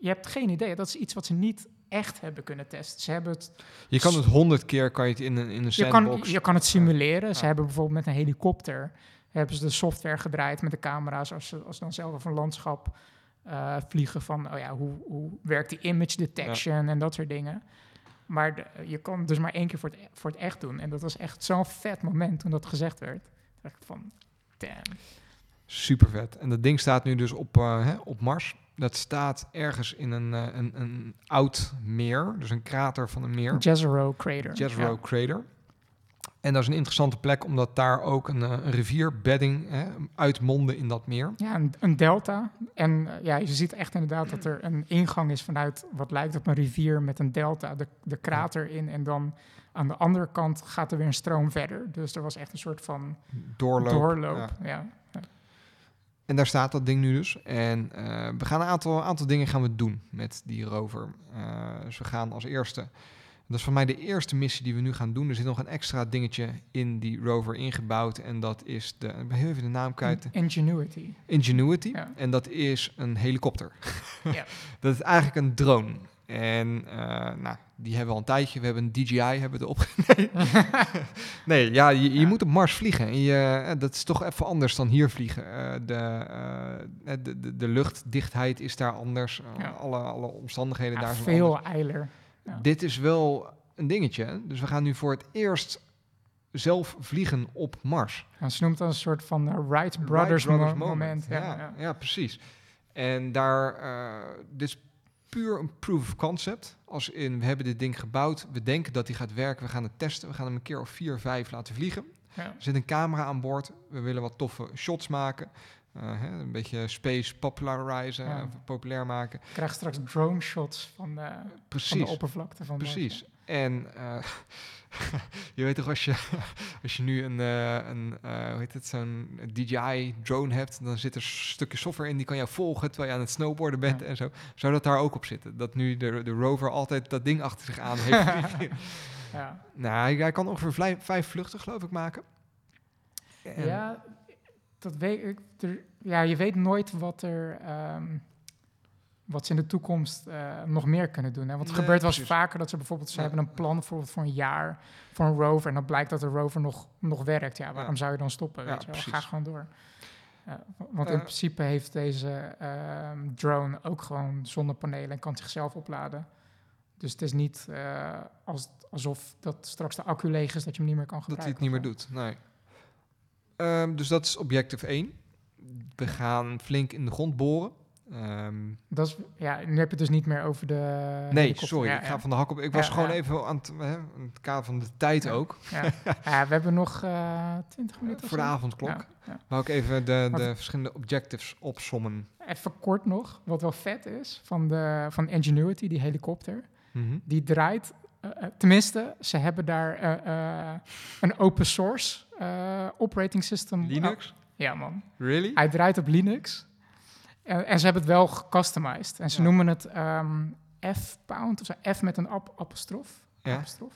Je hebt geen idee. Dat is iets wat ze niet echt hebben kunnen testen. Ze hebben het, Je kan het honderd keer kan je het in een, in een je, kan, sandbox. je kan het simuleren. Ze hebben bijvoorbeeld met een helikopter... hebben ze de software gedraaid met de camera's... als ze, als ze dan zelf over een landschap eh, vliegen van... oh ja, hoe, hoe werkt die image detection en dat soort dingen. Maar de- je kan dus maar één keer voor het, voor het echt doen. En dat was echt zo'n vet moment toen dat gezegd werd. Toen dacht ik van, damn. Super vet. En dat ding staat nu dus op, eh, hè, op Mars. Dat staat ergens in een, eh, een, een oud meer, dus een krater van een meer. Jezero Crater. Jezero Ja. Crater. En dat is een interessante plek, omdat daar ook een, eh, een rivierbedding hè, uitmondde in dat meer. Ja, een, een delta. En eh, ja, je ziet echt inderdaad dat er een ingang is vanuit wat lijkt op een rivier met een delta, de, de krater in. En dan aan de andere kant gaat er weer een stroom verder. Dus er was echt een soort van Doorloop. doorloop. ja. Ja. En daar staat dat ding nu dus. En eh, we gaan een aantal, aantal dingen gaan we doen met die rover. Eh, dus we gaan als eerste... Dat is voor mij de eerste missie die we nu gaan doen. Er zit nog een extra dingetje in die rover ingebouwd. En dat is de... Ik ben heel even de naam kwijt. Ingenuity. Ingenuity. Ja. En dat is een helikopter. Ja. *laughs* Dat is eigenlijk een drone. En eh, nou, die hebben we al een tijdje. We hebben een DJI hebben we erop. nee. *laughs* nee, ja, je, je Ja. moet op Mars vliegen. En je, eh, dat is toch even anders dan hier vliegen. Eh, de, de, de, de luchtdichtheid is daar anders. Ja. alle, alle omstandigheden Ja, daar zijn veel anders. eiler. Dit is wel een dingetje. Dus we gaan nu voor het eerst zelf vliegen op Mars. Ja, ze noemt dat een soort van Wright Brothers, Wright mo- moment. Ja, Ja, precies. En daar, eh, dit is puur een proof of concept. Als in, we hebben dit ding gebouwd, we denken dat die gaat werken, we gaan het testen, we gaan hem een keer of vier, vijf laten vliegen. Ja. Er zit een camera aan boord, we willen wat toffe shots maken. Eh, hè, een beetje space popularizen, Ja. populair maken. Ik krijg straks drone shots van de, van de oppervlakte van. Precies. En eh, *laughs* je weet toch, als je, *laughs* als je nu een, eh, een eh, hoe heet het, zo'n DJI drone hebt, dan zit er een stukje software in die kan jou volgen terwijl je aan het snowboarden bent Ja. en zo. Zou dat daar ook op zitten? Dat nu de, de rover altijd dat ding achter zich aan heeft. *laughs* Ja. nou, hij, kan ongeveer vijf, vijf vluchten, geloof ik, maken. En- Ja, dat weet ik. Er, ja, je weet nooit wat er. ehm, wat ze in de toekomst eh, nog meer kunnen doen. Hè? Want het Nee, gebeurt wel eens vaker dat ze bijvoorbeeld... ze Ja. hebben een plan bijvoorbeeld voor een jaar voor een rover... en dan blijkt dat de rover nog, nog werkt. Ja, waarom Ja. zou je dan stoppen? Weet je wel? Ga gewoon door. Want in Eh. principe heeft deze ehm, drone ook gewoon zonnepanelen... en kan zichzelf opladen. Dus het is niet eh, als, alsof dat straks de accu leeg is... dat je hem niet meer kan dat hij gebruiken. het niet meer doet. Nee. Ehm, dus dat is objective 1. We gaan flink in de grond boren. Ehm, Dat is, ja, nu heb je het dus niet meer over de. Nee, sorry, Ja, ik ga ja. van de hak op. Ik was Ja, gewoon even aan het, hè, in het kader van de tijd ook, Ja. *laughs* Ja, we hebben nog eh 20 minuten. of voor de avondklok. Wou ik even de, Wat- de verschillende objectives opsommen. Even kort nog, wat wel vet is van, de, van Ingenuity, die helikopter. Mhm. Die draait, eh, eh, tenminste, ze hebben daar een open source operating system. Linux? ja, man. Really? Hij draait op Linux. En, en ze hebben het wel gecustomized. En ze Ja. noemen het ehm, F-pound, of zo, F met een ap apostrof. Ja. apostrof.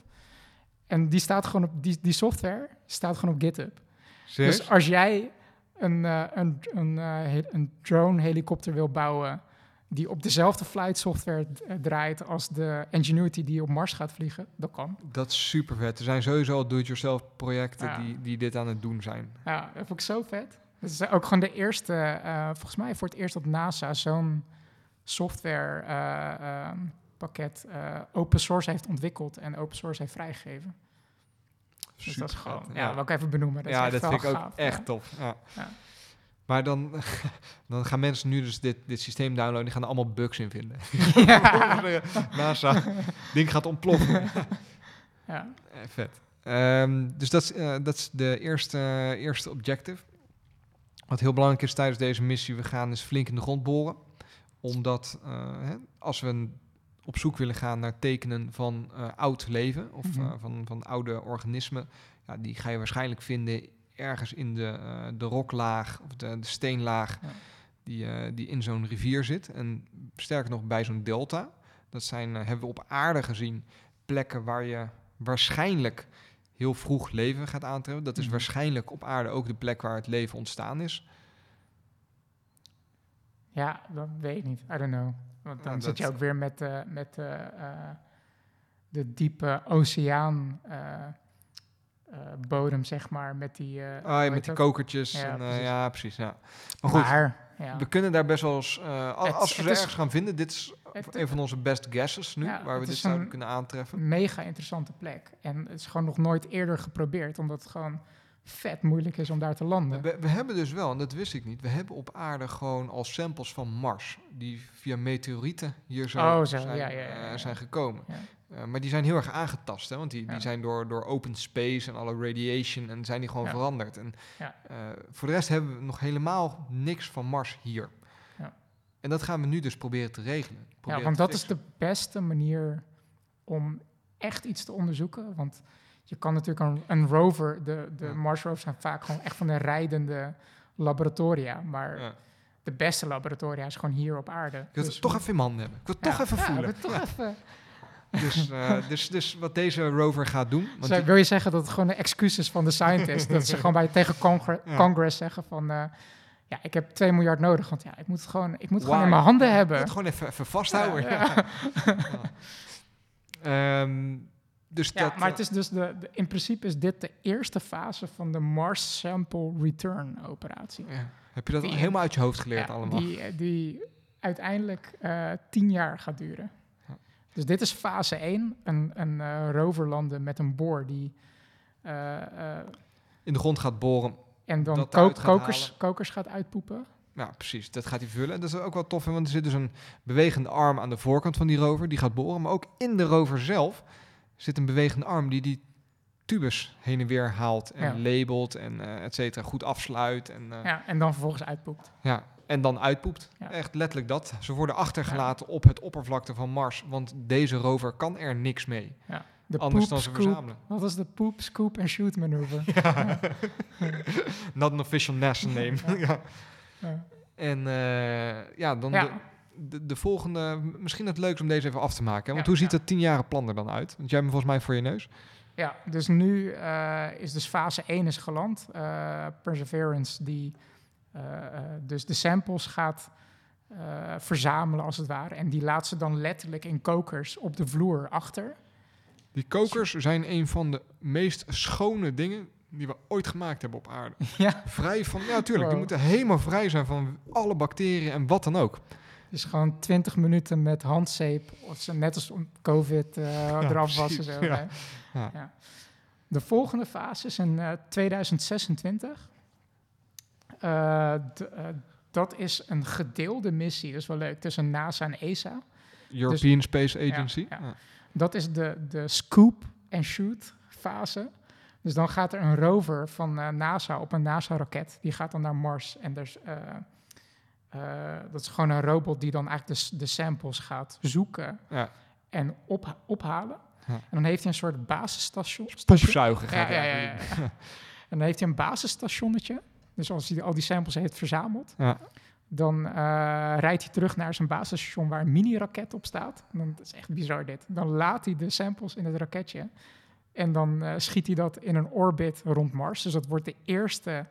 En die staat gewoon op, die, die software staat gewoon op GitHub. Serieus? Dus als jij een, eh, een, een, eh, een drone helikopter wil bouwen die op dezelfde flight software eh, draait als de Ingenuity die op Mars gaat vliegen, dat kan. Dat is super vet. Er zijn sowieso al do-it-yourself projecten Ja. die, die dit aan het doen zijn. Ja, dat vond ik zo vet. Het is ook gewoon de eerste, eh, volgens mij voor het eerst dat NASA zo'n software eh, ehm, pakket eh, open source heeft ontwikkeld en open source heeft vrijgegeven. Dus Super dat is gewoon, vet. ja, wil ik even benoemen. Dat ja, dat vind ik ook echt ja. tof. Ja. Maar dan, *laughs* dan gaan mensen nu dus dit, dit systeem downloaden. Die gaan er allemaal bugs in vinden. *laughs* Ja. *laughs* NASA, ding gaat ontploffen. Ja. Vet. Ehm, dus dat is, dat is de eerste, eerste objective. Wat heel belangrijk is tijdens deze missie, we gaan dus flink in de grond boren. Omdat eh, hè, als we een- op zoek willen gaan naar tekenen van eh, oud leven of Mhm. eh, van, van oude organismen, ja, die ga je waarschijnlijk vinden ergens in de, de roklaag of de, de steenlaag Ja. die, die in zo'n rivier zit. En sterker nog bij zo'n delta. Dat zijn, hebben we op aarde gezien, plekken waar je waarschijnlijk heel vroeg leven gaat aantreffen. Dat is Mhm. waarschijnlijk op aarde ook de plek waar het leven ontstaan is. Ja, dat weet ik niet. I don't know. Want dan Ja, zit je ook weer met, eh, met eh, eh, de diepe oceaan bodem, zeg maar. Met die... Ah, ja, met die kokertjes. Ja, en, ja, precies. Ja. Maar goed, Maar, ja. we kunnen daar best wel eens... eh, als, Het- we is- ergens gaan vinden, dit is Het- een van onze best guesses nu, Ja, waar we dit zouden kunnen aantreffen. mega interessante plek. En het is gewoon nog nooit eerder geprobeerd, omdat het gewoon vet moeilijk is om daar te landen. We, we hebben dus wel, en dat wist ik niet, we hebben op aarde gewoon al samples van Mars, die via meteorieten hier zo, Oh, zo, zijn, ja, ja, ja, eh, ja. zijn gekomen. Ja. Eh, maar die zijn heel erg aangetast, hè, want die, Ja. die zijn door, door open space en alle radiation en zijn die gewoon Ja. veranderd. En Ja. eh, voor de rest hebben we nog helemaal niks van Mars hier. Ja. En dat gaan we nu dus proberen te regelen. Ja, proberen want te dat is de beste manier om echt iets te onderzoeken. Want je kan natuurlijk een, een rover, de, de Ja. Mars rovers zijn vaak gewoon echt van de rijdende laboratoria. Maar Ja. de beste laboratoria is gewoon hier op aarde. Ik wil Dus het toch we- even in handen hebben. Ik wil het ja, toch even ja, voelen. we toch even. Dus, *laughs* eh, dus, dus wat deze rover gaat doen. Want wil je zeggen dat het gewoon de excuus is van de scientist? dat ze *laughs* gewoon bij tegen Congre- Ja. Congress zeggen van... eh, ja, ik heb 2 miljard nodig, want ja, ik moet het gewoon, ik moet het gewoon in mijn handen Ik hebben. wil het gewoon even, even vasthouden. Ja, Ja. Ehm, dus Ja, dat, maar eh, het is dus de, de- in principe is dit de eerste fase van de Mars Sample Return operatie. ja. Heb je dat die- helemaal uit je hoofd geleerd Ja, allemaal? Die, eh, die uiteindelijk eh tien jaar gaat duren. Dus dit is fase 1, een, een eh, rover landen met een boor die... eh, eh, In de grond gaat boren. en dan ko- gaat kokers, gaat uitpoepen. Ja, precies. Dat gaat hij vullen. En dat is ook wel tof, want er zit dus een bewegende arm aan de voorkant van die rover. Die gaat boren. Maar ook in de rover zelf zit een bewegende arm die die tubus heen en weer haalt. En Ja. labelt en eh et cetera. Goed afsluit. En, Ja, en dan vervolgens uitpoept. Ja, en dan uitpoept. Ja. Echt letterlijk dat. Ze worden achtergelaten op het oppervlakte van Mars, want deze rover kan er niks mee. De Anders dan ze scoop, verzamelen. wat is de poop, scoop en shoot manoeuvre? *laughs* Not an official NASA name. *laughs* ja. Ja. En eh, ja, dan Ja. De, de, de volgende, misschien het leukst om deze even af te maken. hè, Want Ja, hoe ziet ja. het tienjarige plan er dan uit? Want jij hebt hem volgens mij voor je neus. Ja, dus nu eh, is dus fase 1 is geland. Eh, Perseverance die dus de samples gaat eh, verzamelen als het ware. En die laat ze dan letterlijk in kokers op de vloer achter. Die kokers zijn een van de meest schone dingen die we ooit gemaakt hebben op aarde. *laughs* ja, Vrij van, ja tuurlijk, die moeten helemaal vrij zijn van alle bacteriën en wat dan ook. dus gewoon 20 minuten met handzeep. Of ze, net als om COVID eh, eraf wassen. Zo, ja. Ja. Ja. De volgende fase is in eh, 2026. Eh, eh, dat is een gedeelde missie, dat is wel leuk, tussen NASA en ESA. European Space Agency. ja. Ja. Dat is de, de scoop en shoot fase. Dus dan gaat er een rover van eh, NASA op een NASA-raket. Die gaat dan naar Mars. En dus, dat is gewoon een robot die dan eigenlijk de, de samples gaat zoeken Ja. en op, ophalen. Ja. En dan heeft hij een soort basisstation. station. Poepzuigen Ja, ja, ja. *laughs* En dan heeft hij een basisstationnetje. Dus als hij al die samples heeft verzameld, Ja. dan eh, rijdt hij terug naar zijn basisstation waar een mini-raket op staat. En dan, dat is echt bizar dit. Dan laat hij de samples in het raketje. En dan eh, schiet hij dat in een orbit rond Mars. Dus dat wordt de eerste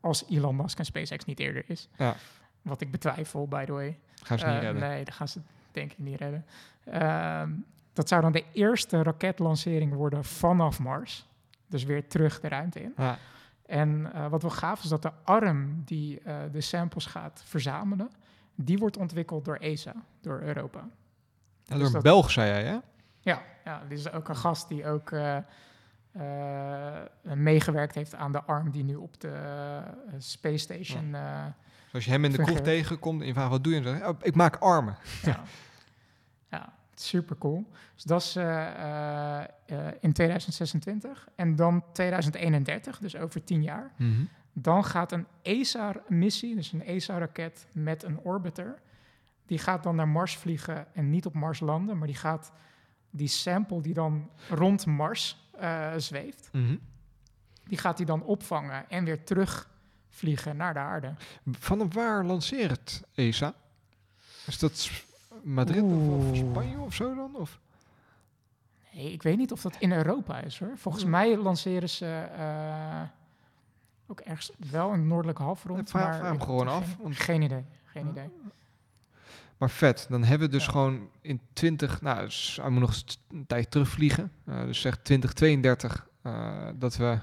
als Elon Musk en SpaceX niet eerder is. Ja. Wat ik betwijfel, by the way. Gaan ze niet Eh, redden. Nee, dat gaan ze denk ik niet redden. Ehm, dat zou dan de eerste raketlancering worden vanaf Mars. Dus weer terug de ruimte in. Ja. En eh, wat wel gaaf is dat de arm die eh, de samples gaat verzamelen, die wordt ontwikkeld door ESA, door Europa. Ja, dus door een dat- Belg, zei jij, hè? Ja, ja, dit is ook een gast die ook eh, meegewerkt heeft aan de arm die nu op de Space Station. Dus als je hem in de kroeg tegenkomt en je vraagt, wat doe je? Dan oh, ik maak armen. ja. *laughs* ja, super cool. Dus dat is eh, eh, eh, in 2026 en dan 2031, dus over tien jaar. Dan gaat een ESA-missie, dus een ESA-raket met een orbiter, die gaat dan naar Mars vliegen en niet op Mars landen, maar die gaat die sample die dan rond Mars zweeft, Mhm. die gaat hij dan opvangen en weer terugvliegen naar de aarde. Van waar lanceert ESA? Is dat Madrid of, of. Spanje of zo dan? Of? Nee, ik weet niet of dat in Europa is hoor. Volgens mij lanceren ze eh, ook ergens wel een noordelijke halfrond. Nee, vraag- maar hem ik heb gewoon er af, Geen, want- geen idee, geen idee. Maar vet, dan hebben we dus Ja. gewoon in 20... Nou, dus hij moet nog een tijd terugvliegen. Eh, dus zeg 2032 eh, dat we...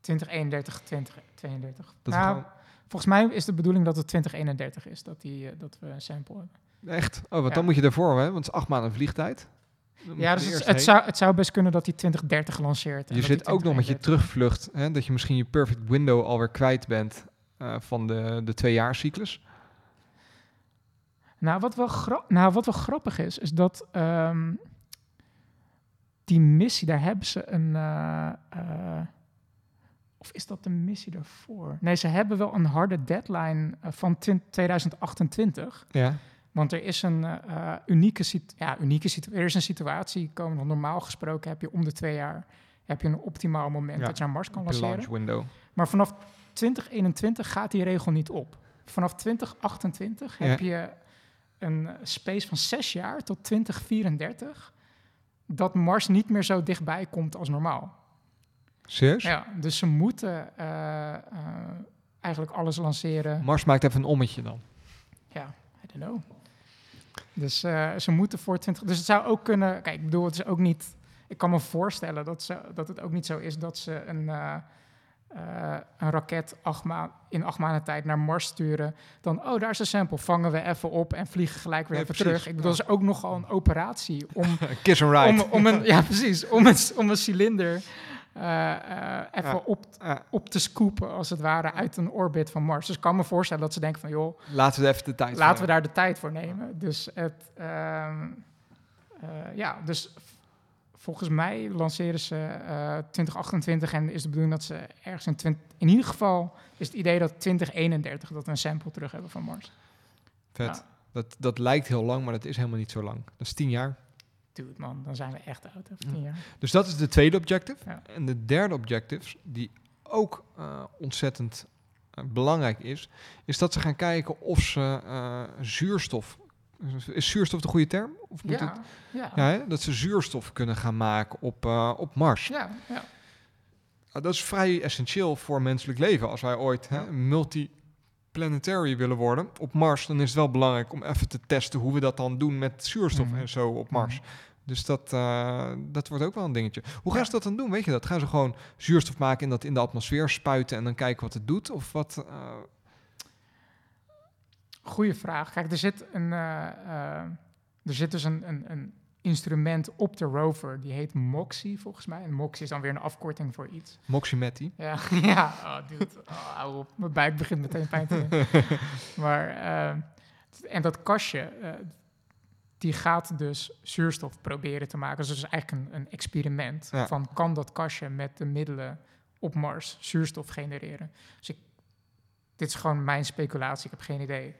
2031, 2032. Dat we nou, gewoon- volgens mij is de bedoeling dat het 2031 is, dat, die, eh, dat we een sample hebben. Echt? Oh, want Ja. dan moet je daarvoor, hè? Want het is acht maanden vliegtijd. Dan Ja, dus het, zou, het zou best kunnen dat die 2030 lanceert. Je zit ook nog met je 2031 terugvlucht, hè, dat je misschien je perfect window alweer kwijt bent eh, van de, de tweejaarcyclus. Nou wat, wel nou, wat wel grappig is, is dat ehm, die missie, daar hebben ze een. eh, eh, of is dat de missie daarvoor? Nee, ze hebben wel een harde deadline van 20 2028. Ja. Want er is een eh, eh, unieke, ja, unieke situ- er is een situatie komen. want Normaal gesproken heb je om de twee jaar heb je een optimaal moment Ja, dat je naar Mars kan lanceren. Maar vanaf 2021 gaat die regel niet op. Vanaf 2028 heb je een space van zes jaar tot 2034 dat Mars niet meer zo dichtbij komt als normaal. Serieus? Ja, dus ze moeten eh, eigenlijk alles lanceren. Mars maakt even een ommetje dan. Ja, I don't know. Dus eh, ze moeten voor 20. Dus het zou ook kunnen. Kijk, ik bedoel, het is ook niet. Ik kan me voorstellen dat, ze, dat het ook niet zo is dat ze een, eh, eh, een raket acht in acht maanden tijd naar Mars sturen. Dan, oh, daar is een sample. Vangen we even op en vliegen gelijk weer Nee, even precies, terug. Ik bedoel, dat is ook nogal een operatie om, *laughs* Kiss and ride. om, om een, ja, precies, om een, om een cilinder even Ja. op, Ja, op te scoopen, als het ware, uit een orbit van Mars. Dus ik kan me voorstellen dat ze denken van, joh, laten we even de tijd Laten we daar de tijd voor nemen. Dus het, ehm, eh, ja, dus volgens mij lanceren ze eh 2028 en is de bedoeling dat ze ergens in 20, in ieder geval is het idee dat 2031 dat we een sample terug hebben van Mars. Vet. Ja. Dat, dat lijkt heel lang, maar dat is helemaal niet zo lang. Dat is tien jaar. Dude man, dan zijn we echt oud over tien jaar. Dus dat is de tweede objective. Ja. En de derde objective, die ook eh, ontzettend eh, belangrijk is, is dat ze gaan kijken of ze eh, zuurstof. Is zuurstof de goede term? Of moet het, Ja, ja, ja, ja, hè? dat ze zuurstof kunnen gaan maken op, op Mars. ja, ja. Ah, dat is vrij essentieel voor menselijk leven. Als wij ooit hè, Ja. Multiplanetary willen worden op Mars, dan is het wel belangrijk om even te testen hoe we dat dan doen met zuurstof Mhm. en zo op Mars. Dus dat, eh, dat wordt ook wel een dingetje. Hoe gaan ze dat dan doen? Weet je dat? Gaan ze gewoon zuurstof maken en dat in de atmosfeer spuiten en dan kijken wat het doet? Of wat? eh, Goeie vraag. Kijk, er zit, een, eh, er zit dus een, een, een instrument op de rover, die heet MOXIE volgens mij. En MOXIE is dan weer een afkorting voor iets. Moximetti. Ja, *laughs* ja. Oh, dude. Oh, hou op. Mijn buik begint meteen pijn te doen. *laughs* maar, eh, en dat kastje, eh, die gaat dus zuurstof proberen te maken. Dus het is eigenlijk een, een experiment Ja. van kan dat kastje met de middelen op Mars zuurstof genereren. Dus ik, dit is gewoon mijn speculatie, ik heb geen idee.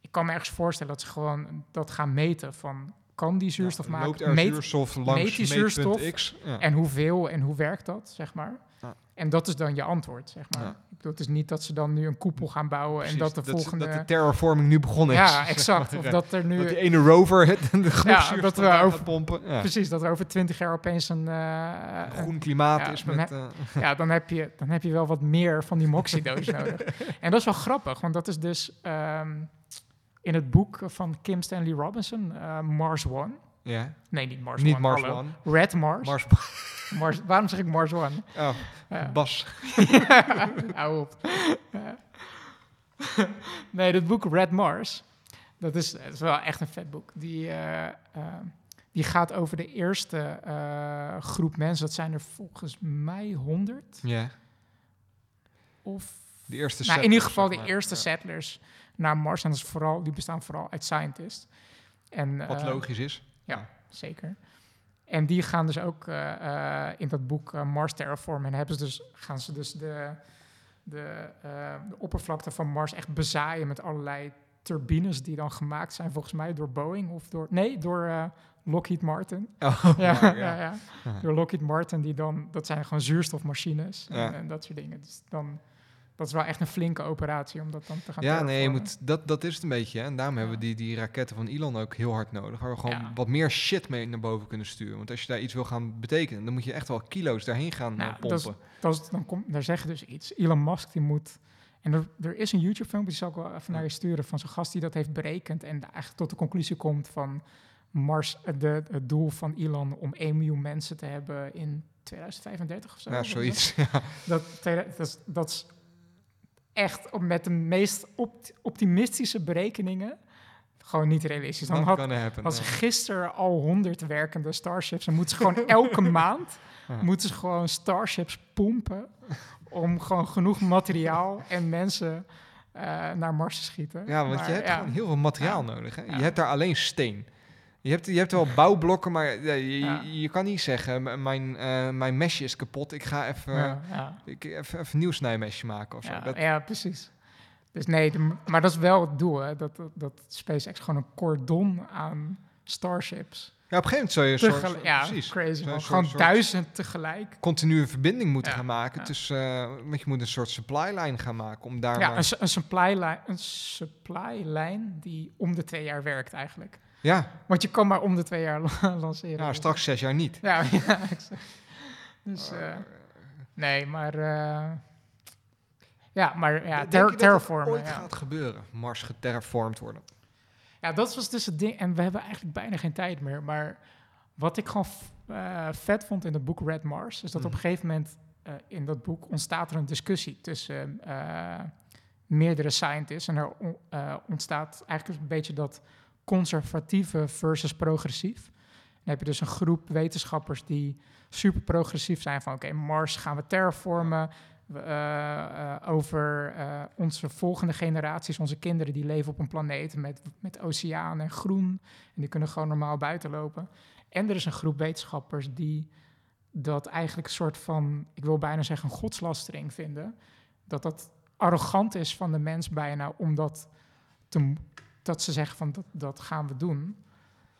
Ik kan me ergens voorstellen dat ze gewoon dat gaan meten van kan die zuurstof Ja, maken? Loopt er Meet- zuurstof langs meet die zuurstof? X? Ja. En hoeveel en hoe werkt dat, zeg maar? Ja. En dat is dan je antwoord, zeg maar. Ja. Ik bedoel, het is niet dat ze dan nu een koepel gaan bouwen en dat de volgende... Dat de terraforming nu begonnen is. ja, zeg *laughs* exact. maar. Of dat er nu... Dat die ene rover het, *laughs* de groepszuurstof dat we over- pompen. Ja. Precies, dat er over twintig jaar opeens een... eh, Een groen klimaat Ja, is met... eh, *laughs* ja, dan heb, je, dan heb je wel wat meer van die moxie-doos nodig. En dat is wel grappig, want dat is dus ehm, in het boek van Kim Stanley Robinson, eh, Mars One. ja, Nee, niet Mars niet One. Mars. One. Red Mars. Mars... *laughs* Mars. Waarom zeg ik Mars One? *laughs* Oh. Bas. *laughs* Hou op. Nee, dat boek Red Mars, dat is, dat is wel echt een vet boek. Die, eh, eh, die gaat over de eerste groep mensen. Dat zijn er volgens mij honderd. Ja, Of de eerste nou, in ieder settlers, geval de maar. eerste Ja. Naar Mars. En dat is vooral, die bestaan vooral uit scientists. En, Wat eh, logisch is. Zeker. En die gaan dus ook eh, eh, in dat boek Mars Terraform. En hebben ze dus, gaan ze dus de, de, de oppervlakte van Mars echt bezaaien met allerlei turbines die dan gemaakt zijn, volgens mij door Boeing of door. Nee, door Lockheed Martin. *laughs* Oh, Ja, maar, ja. ja. Ja, Ja. Door Lockheed Martin, die dan, dat zijn gewoon zuurstofmachines en, Ja. en dat soort dingen. Dus dan, dat is wel echt een flinke operatie om dat dan te gaan Ja, nee, je moet, dat, dat is het een beetje. Hè? En daarom hebben we die, die raketten van Elon ook heel hard nodig. Waar we gewoon Ja. wat meer shit mee naar boven kunnen sturen. Want als je daar iets wil gaan betekenen, dan moet je echt wel kilo's daarheen gaan Nou, eh, dat pompen. dat is, dan komt, daar zeggen dus iets. Elon Musk die moet. En er, er is een YouTube-filmpje, die zal ik wel even naar je sturen, van zo'n gast die dat heeft berekend en eigenlijk tot de conclusie komt van Mars, eh, de, het doel van Elon om 1 miljoen mensen te hebben in 2035 of zo. Ja, dat? zoiets. *laughs* Ja. Dat, dat, dat is echt op- met de meest opt- optimistische berekeningen gewoon niet realistisch. Dan had, happen. als ja. gisteren al 100 werkende starships, dan moeten ze gewoon elke *laughs* maand Ja. moeten ze gewoon starships pompen om gewoon genoeg materiaal en mensen eh, naar Mars te schieten. Ja, want Maar je hebt ja, gewoon heel veel materiaal nodig. Hè? Je hebt daar alleen steen. Je hebt, je hebt wel bouwblokken, maar je, Ja. je, kan niet zeggen, "M- mijn, eh, mijn mesje is kapot, ik ga even, ja, ja, ik, even, even een nieuw snijmesje maken of zo. ja, Dat, ja, precies. Dus nee, de- maar dat is wel het doel, hè, dat, dat, dat SpaceX gewoon een cordon aan starships. ja, op een gegeven moment zou je een soort, ja, precies, crazy soort- Gewoon soort- duizend tegelijk. continue verbinding moeten gaan maken. tussen, eh, want je moet een soort supply line gaan maken om daar Ja, maar- een, een supply lijn, een supply lijn die om de twee jaar werkt eigenlijk. Ja, Want je kan maar om de twee jaar *laughs* lanceren. nou, straks zes jaar niet. Ja. *laughs* Dus, eh, nee, maar... eh, ja, maar ja, ter terraformen. ooit Ja. gaat gebeuren, Mars geterraformd worden. ja, dat was dus het ding. En we hebben eigenlijk bijna geen tijd meer. Maar wat ik gewoon eh, vet vond in het boek Red Mars... is dat op Mhm. een gegeven moment eh, in dat boek ontstaat er een discussie... tussen eh, meerdere scientists. En er on- eh, ontstaat eigenlijk een beetje dat conservatieve versus progressief. Dan heb je dus een groep wetenschappers die super progressief zijn van oké, Mars gaan we terraformen. Eh, over eh, onze volgende generaties, onze kinderen, die leven op een planeet met, met oceaan en groen. En die kunnen gewoon normaal buiten lopen. En er is een groep wetenschappers die dat eigenlijk een soort van, ik wil bijna zeggen, een godslastering vinden. Dat dat arrogant is van de mens bijna, omdat te, dat ze zeggen van dat, dat gaan we doen.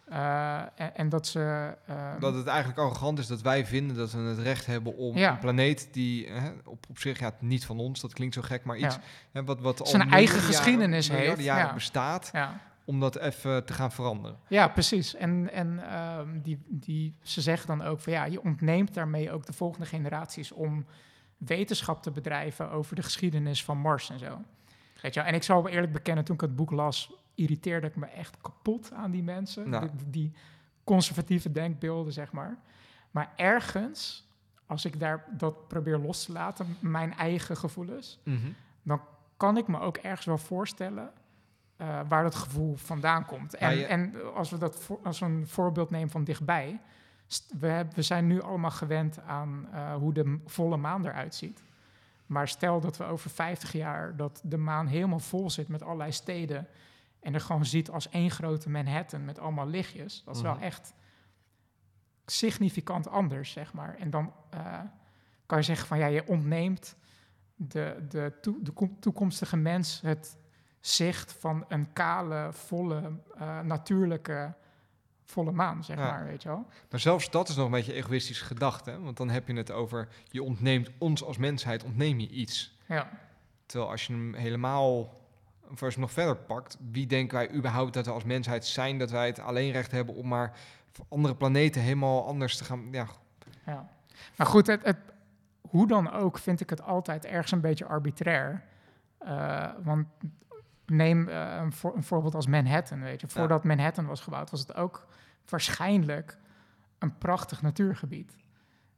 Eh, en, en dat ze. eh, Dat het eigenlijk arrogant is dat wij vinden dat we het recht hebben om Ja. een planeet die hè, op, op zich, ja, niet van ons, dat klinkt zo gek, maar iets ja, hè, wat, wat al Zijn eigen jaren- geschiedenis heeft, jaren ja. bestaat, om dat even te gaan veranderen. ja, precies. En, en ehm, die, die, ze zeggen dan ook van ja, je ontneemt daarmee ook de volgende generaties om wetenschap te bedrijven over de geschiedenis van Mars en zo. Weet je wel? En ik zal wel eerlijk bekennen, toen ik het boek las, irriteerde ik me echt kapot aan die mensen. Nou. Die, die conservatieve denkbeelden, zeg maar. Maar ergens, als ik daar dat probeer los te laten, mijn eigen gevoelens, kan ik me ook ergens wel voorstellen eh, waar dat gevoel vandaan komt. En, Ja, en als we dat voor, als we een voorbeeld nemen van dichtbij, we, heb- we zijn nu allemaal gewend aan eh, hoe de volle maan eruit ziet. Maar stel dat we over 50 jaar dat de maan helemaal vol zit met allerlei steden en er gewoon ziet als één grote Manhattan met allemaal lichtjes, dat is Mhm. wel echt significant anders, zeg maar. En dan eh, kan je zeggen van ja, je ontneemt de, de, toe- de kom- toekomstige mens het zicht van een kale, volle, eh, natuurlijke, volle maan, zeg Ja. maar, weet je wel. Maar zelfs dat is nog een beetje egoïstisch gedacht, hè? Want dan heb je het over, je ontneemt ons als mensheid, ontneem je iets. Ja, Terwijl als je hem helemaal, of als je nog verder pakt, wie denken wij überhaupt dat we als mensheid zijn, dat wij het alleen recht hebben om maar voor andere planeten helemaal anders te gaan, ja, ja. Maar goed, het, het, hoe dan ook vind ik het altijd ergens een beetje arbitrair. Eh, want neem eh, een, voor, een voorbeeld als Manhattan, weet je. Voordat Manhattan was gebouwd, was het ook waarschijnlijk een prachtig natuurgebied.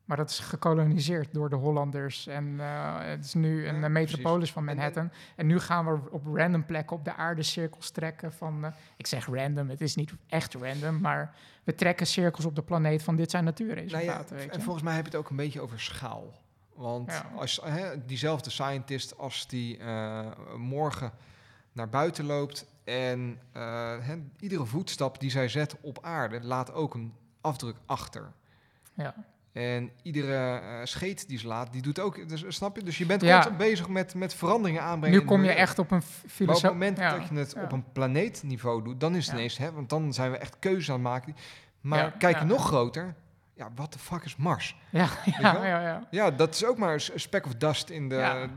Maar dat is gekoloniseerd door de Hollanders. En eh, het is nu een Ja, eh, metropolis precies. van en- Manhattan. En, nu gaan we op random plekken op de aarde cirkels trekken van... eh, ik zeg random, het is niet echt random, maar we trekken cirkels op de planeet van dit zijn Nou ja, natuurresultaten, en volgens mij heb je het ook een beetje over schaal. Want Ja. als hè, diezelfde scientist, als die morgen naar buiten loopt en hè, iedere voetstap die zij zet op aarde laat ook een afdruk achter. Ja. En iedere eh, scheet die ze laat, die doet ook. Dus, snap je? Dus je bent Ja. constant bezig met, met veranderingen aanbrengen. Nu kom je echt op een Maar op het moment ja, dat je het ja. op een planeetniveau doet, dan is het ineens, hè, want dan zijn we echt keuzes aan het maken. Maar kijk je nog groter, ja, wat de fuck is Mars? Ja, *laughs* ja, ja, ja. Ja, dat is ook maar een speck of dust in de.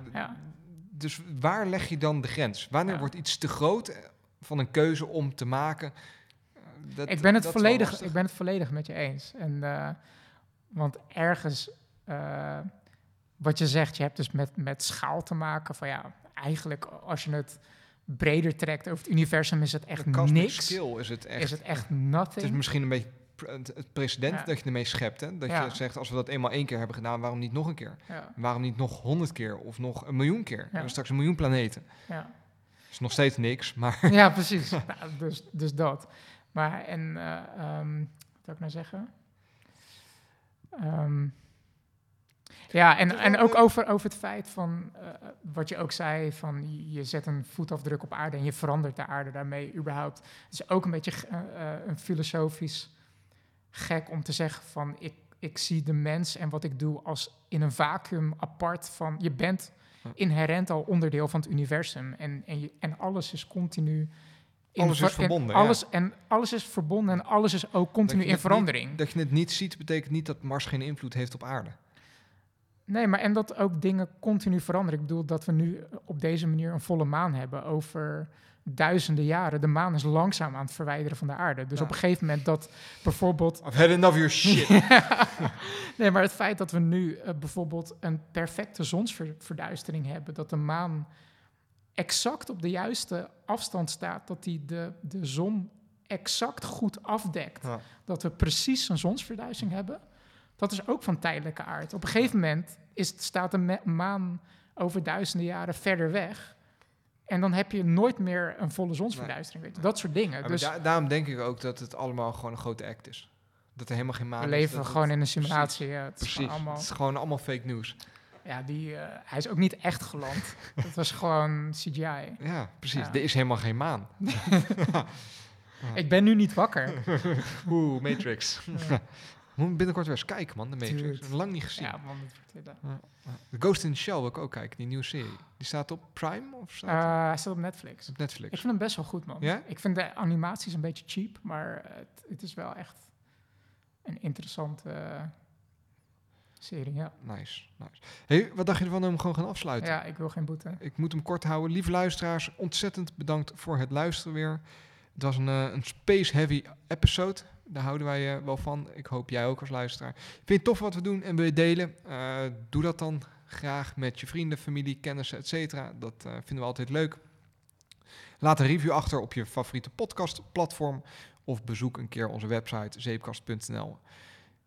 Dus waar leg je dan de grens? Wanneer wordt iets te groot eh, van een keuze om te maken? Eh, Dat, ik, ben het volledig, ik ben het volledig met je eens. En, want ergens, eh, wat je zegt, je hebt dus met, met schaal te maken. Van ja, eigenlijk als je het breder trekt over het universum, is het echt De niks. skill is het echt. Is het echt Het is nothing. misschien een beetje het precedent Ja. dat je ermee schept. Hè? Dat Ja. je zegt, als we dat eenmaal één keer hebben gedaan, waarom niet nog een keer? Ja, Waarom niet nog honderd keer of nog een miljoen keer? We hebben straks een miljoen planeten. ja. Is nog steeds niks, maar ja, precies. *laughs* nou, dus, dus dat. Maar en, eh, ehm, wat wil ik nou zeggen? Ehm, ja, en, en ook over, over het feit van, eh, wat je ook zei, van je- zet een voetafdruk op aarde en je verandert de aarde daarmee überhaupt. Het is ook een beetje eh, eh, een filosofisch gek om te zeggen van, ik, ik zie de mens en wat ik doe als in een vacuüm apart van, je bent Ja. inherent al onderdeel van het universum en, en, je, en alles is continu... Alles is ver- en verbonden, ja. Alles, En alles is verbonden en alles is ook continu in verandering. Niet, dat je het niet ziet, betekent niet dat Mars geen invloed heeft op aarde. Nee, maar en dat ook dingen continu veranderen. Ik bedoel dat we nu op deze manier een volle maan hebben over duizenden jaren. De maan is langzaam aan het verwijderen van de aarde. Dus Ja. op een gegeven moment dat bijvoorbeeld... I've had enough of your shit. *laughs* nee, maar het feit dat we nu eh, bijvoorbeeld een perfecte zonsverduistering hebben... dat de maan exact op de juiste afstand staat... dat die de, de zon exact goed afdekt... Ja. dat we precies een zonsverduistering hebben... dat is ook van tijdelijke aard. Op een gegeven moment is, het- staat de maan over duizenden jaren verder weg... En dan heb je nooit meer een volle zonsverduistering. Weet je? Dat soort dingen. Dus da- daarom denk ik ook dat het allemaal gewoon een grote act is. Dat er helemaal geen maan we is. leven dat het- gewoon in een simulatie. ja, het is Precies. allemaal, Het is gewoon allemaal fake news. Ja, die, eh, hij is ook niet echt geland. *laughs* dat was gewoon CGI. Ja, precies. Ja. Er is helemaal geen maan. *laughs* Ik ben nu niet wakker. *laughs* Oeh, Matrix. Ja. Moet binnenkort weer eens kijken, man, de Matrix. Dude. Lang niet gezien. ja, man, dat. The Ghost in the Shell wil ik ook kijken, die nieuwe serie. Die staat op Prime of staat Eh, hij staat op Netflix. op Netflix? Ik vind hem best wel goed, man. Ja? Ik vind de animaties een beetje cheap, maar het, het is wel echt een interessante serie. Ja. Nice, nice. Hey, wat dacht je ervan om gewoon gaan afsluiten? ja, ik wil geen boete. Ik moet hem kort houden. Lieve luisteraars, ontzettend bedankt voor het luisteren weer. Het was een, eh, een space-heavy episode. Daar houden wij eh, wel van. Ik hoop jij ook als luisteraar. Vind je het tof wat we doen en wil je delen? Eh, doe dat dan graag met je vrienden, familie, kennissen, et cetera. Dat vinden we altijd leuk. Laat een review achter op je favoriete podcastplatform. Of bezoek een keer onze website zeepkast.nl.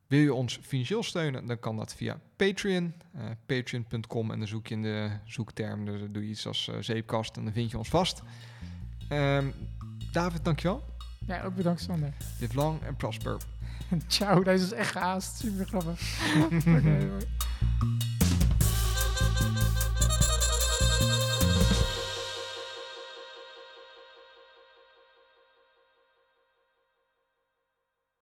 Wil je ons financieel steunen, dan kan dat via Patreon. eh, Patreon.com en dan zoek je in de zoekterm, dus dan doe je iets als eh, zeepkast en dan vind je ons vast. Ehm, David, dankjewel. Ja, ook bedankt, Sander. Live long and prosper. *laughs* Ciao, deze is echt gehaast. Super grappig. *laughs*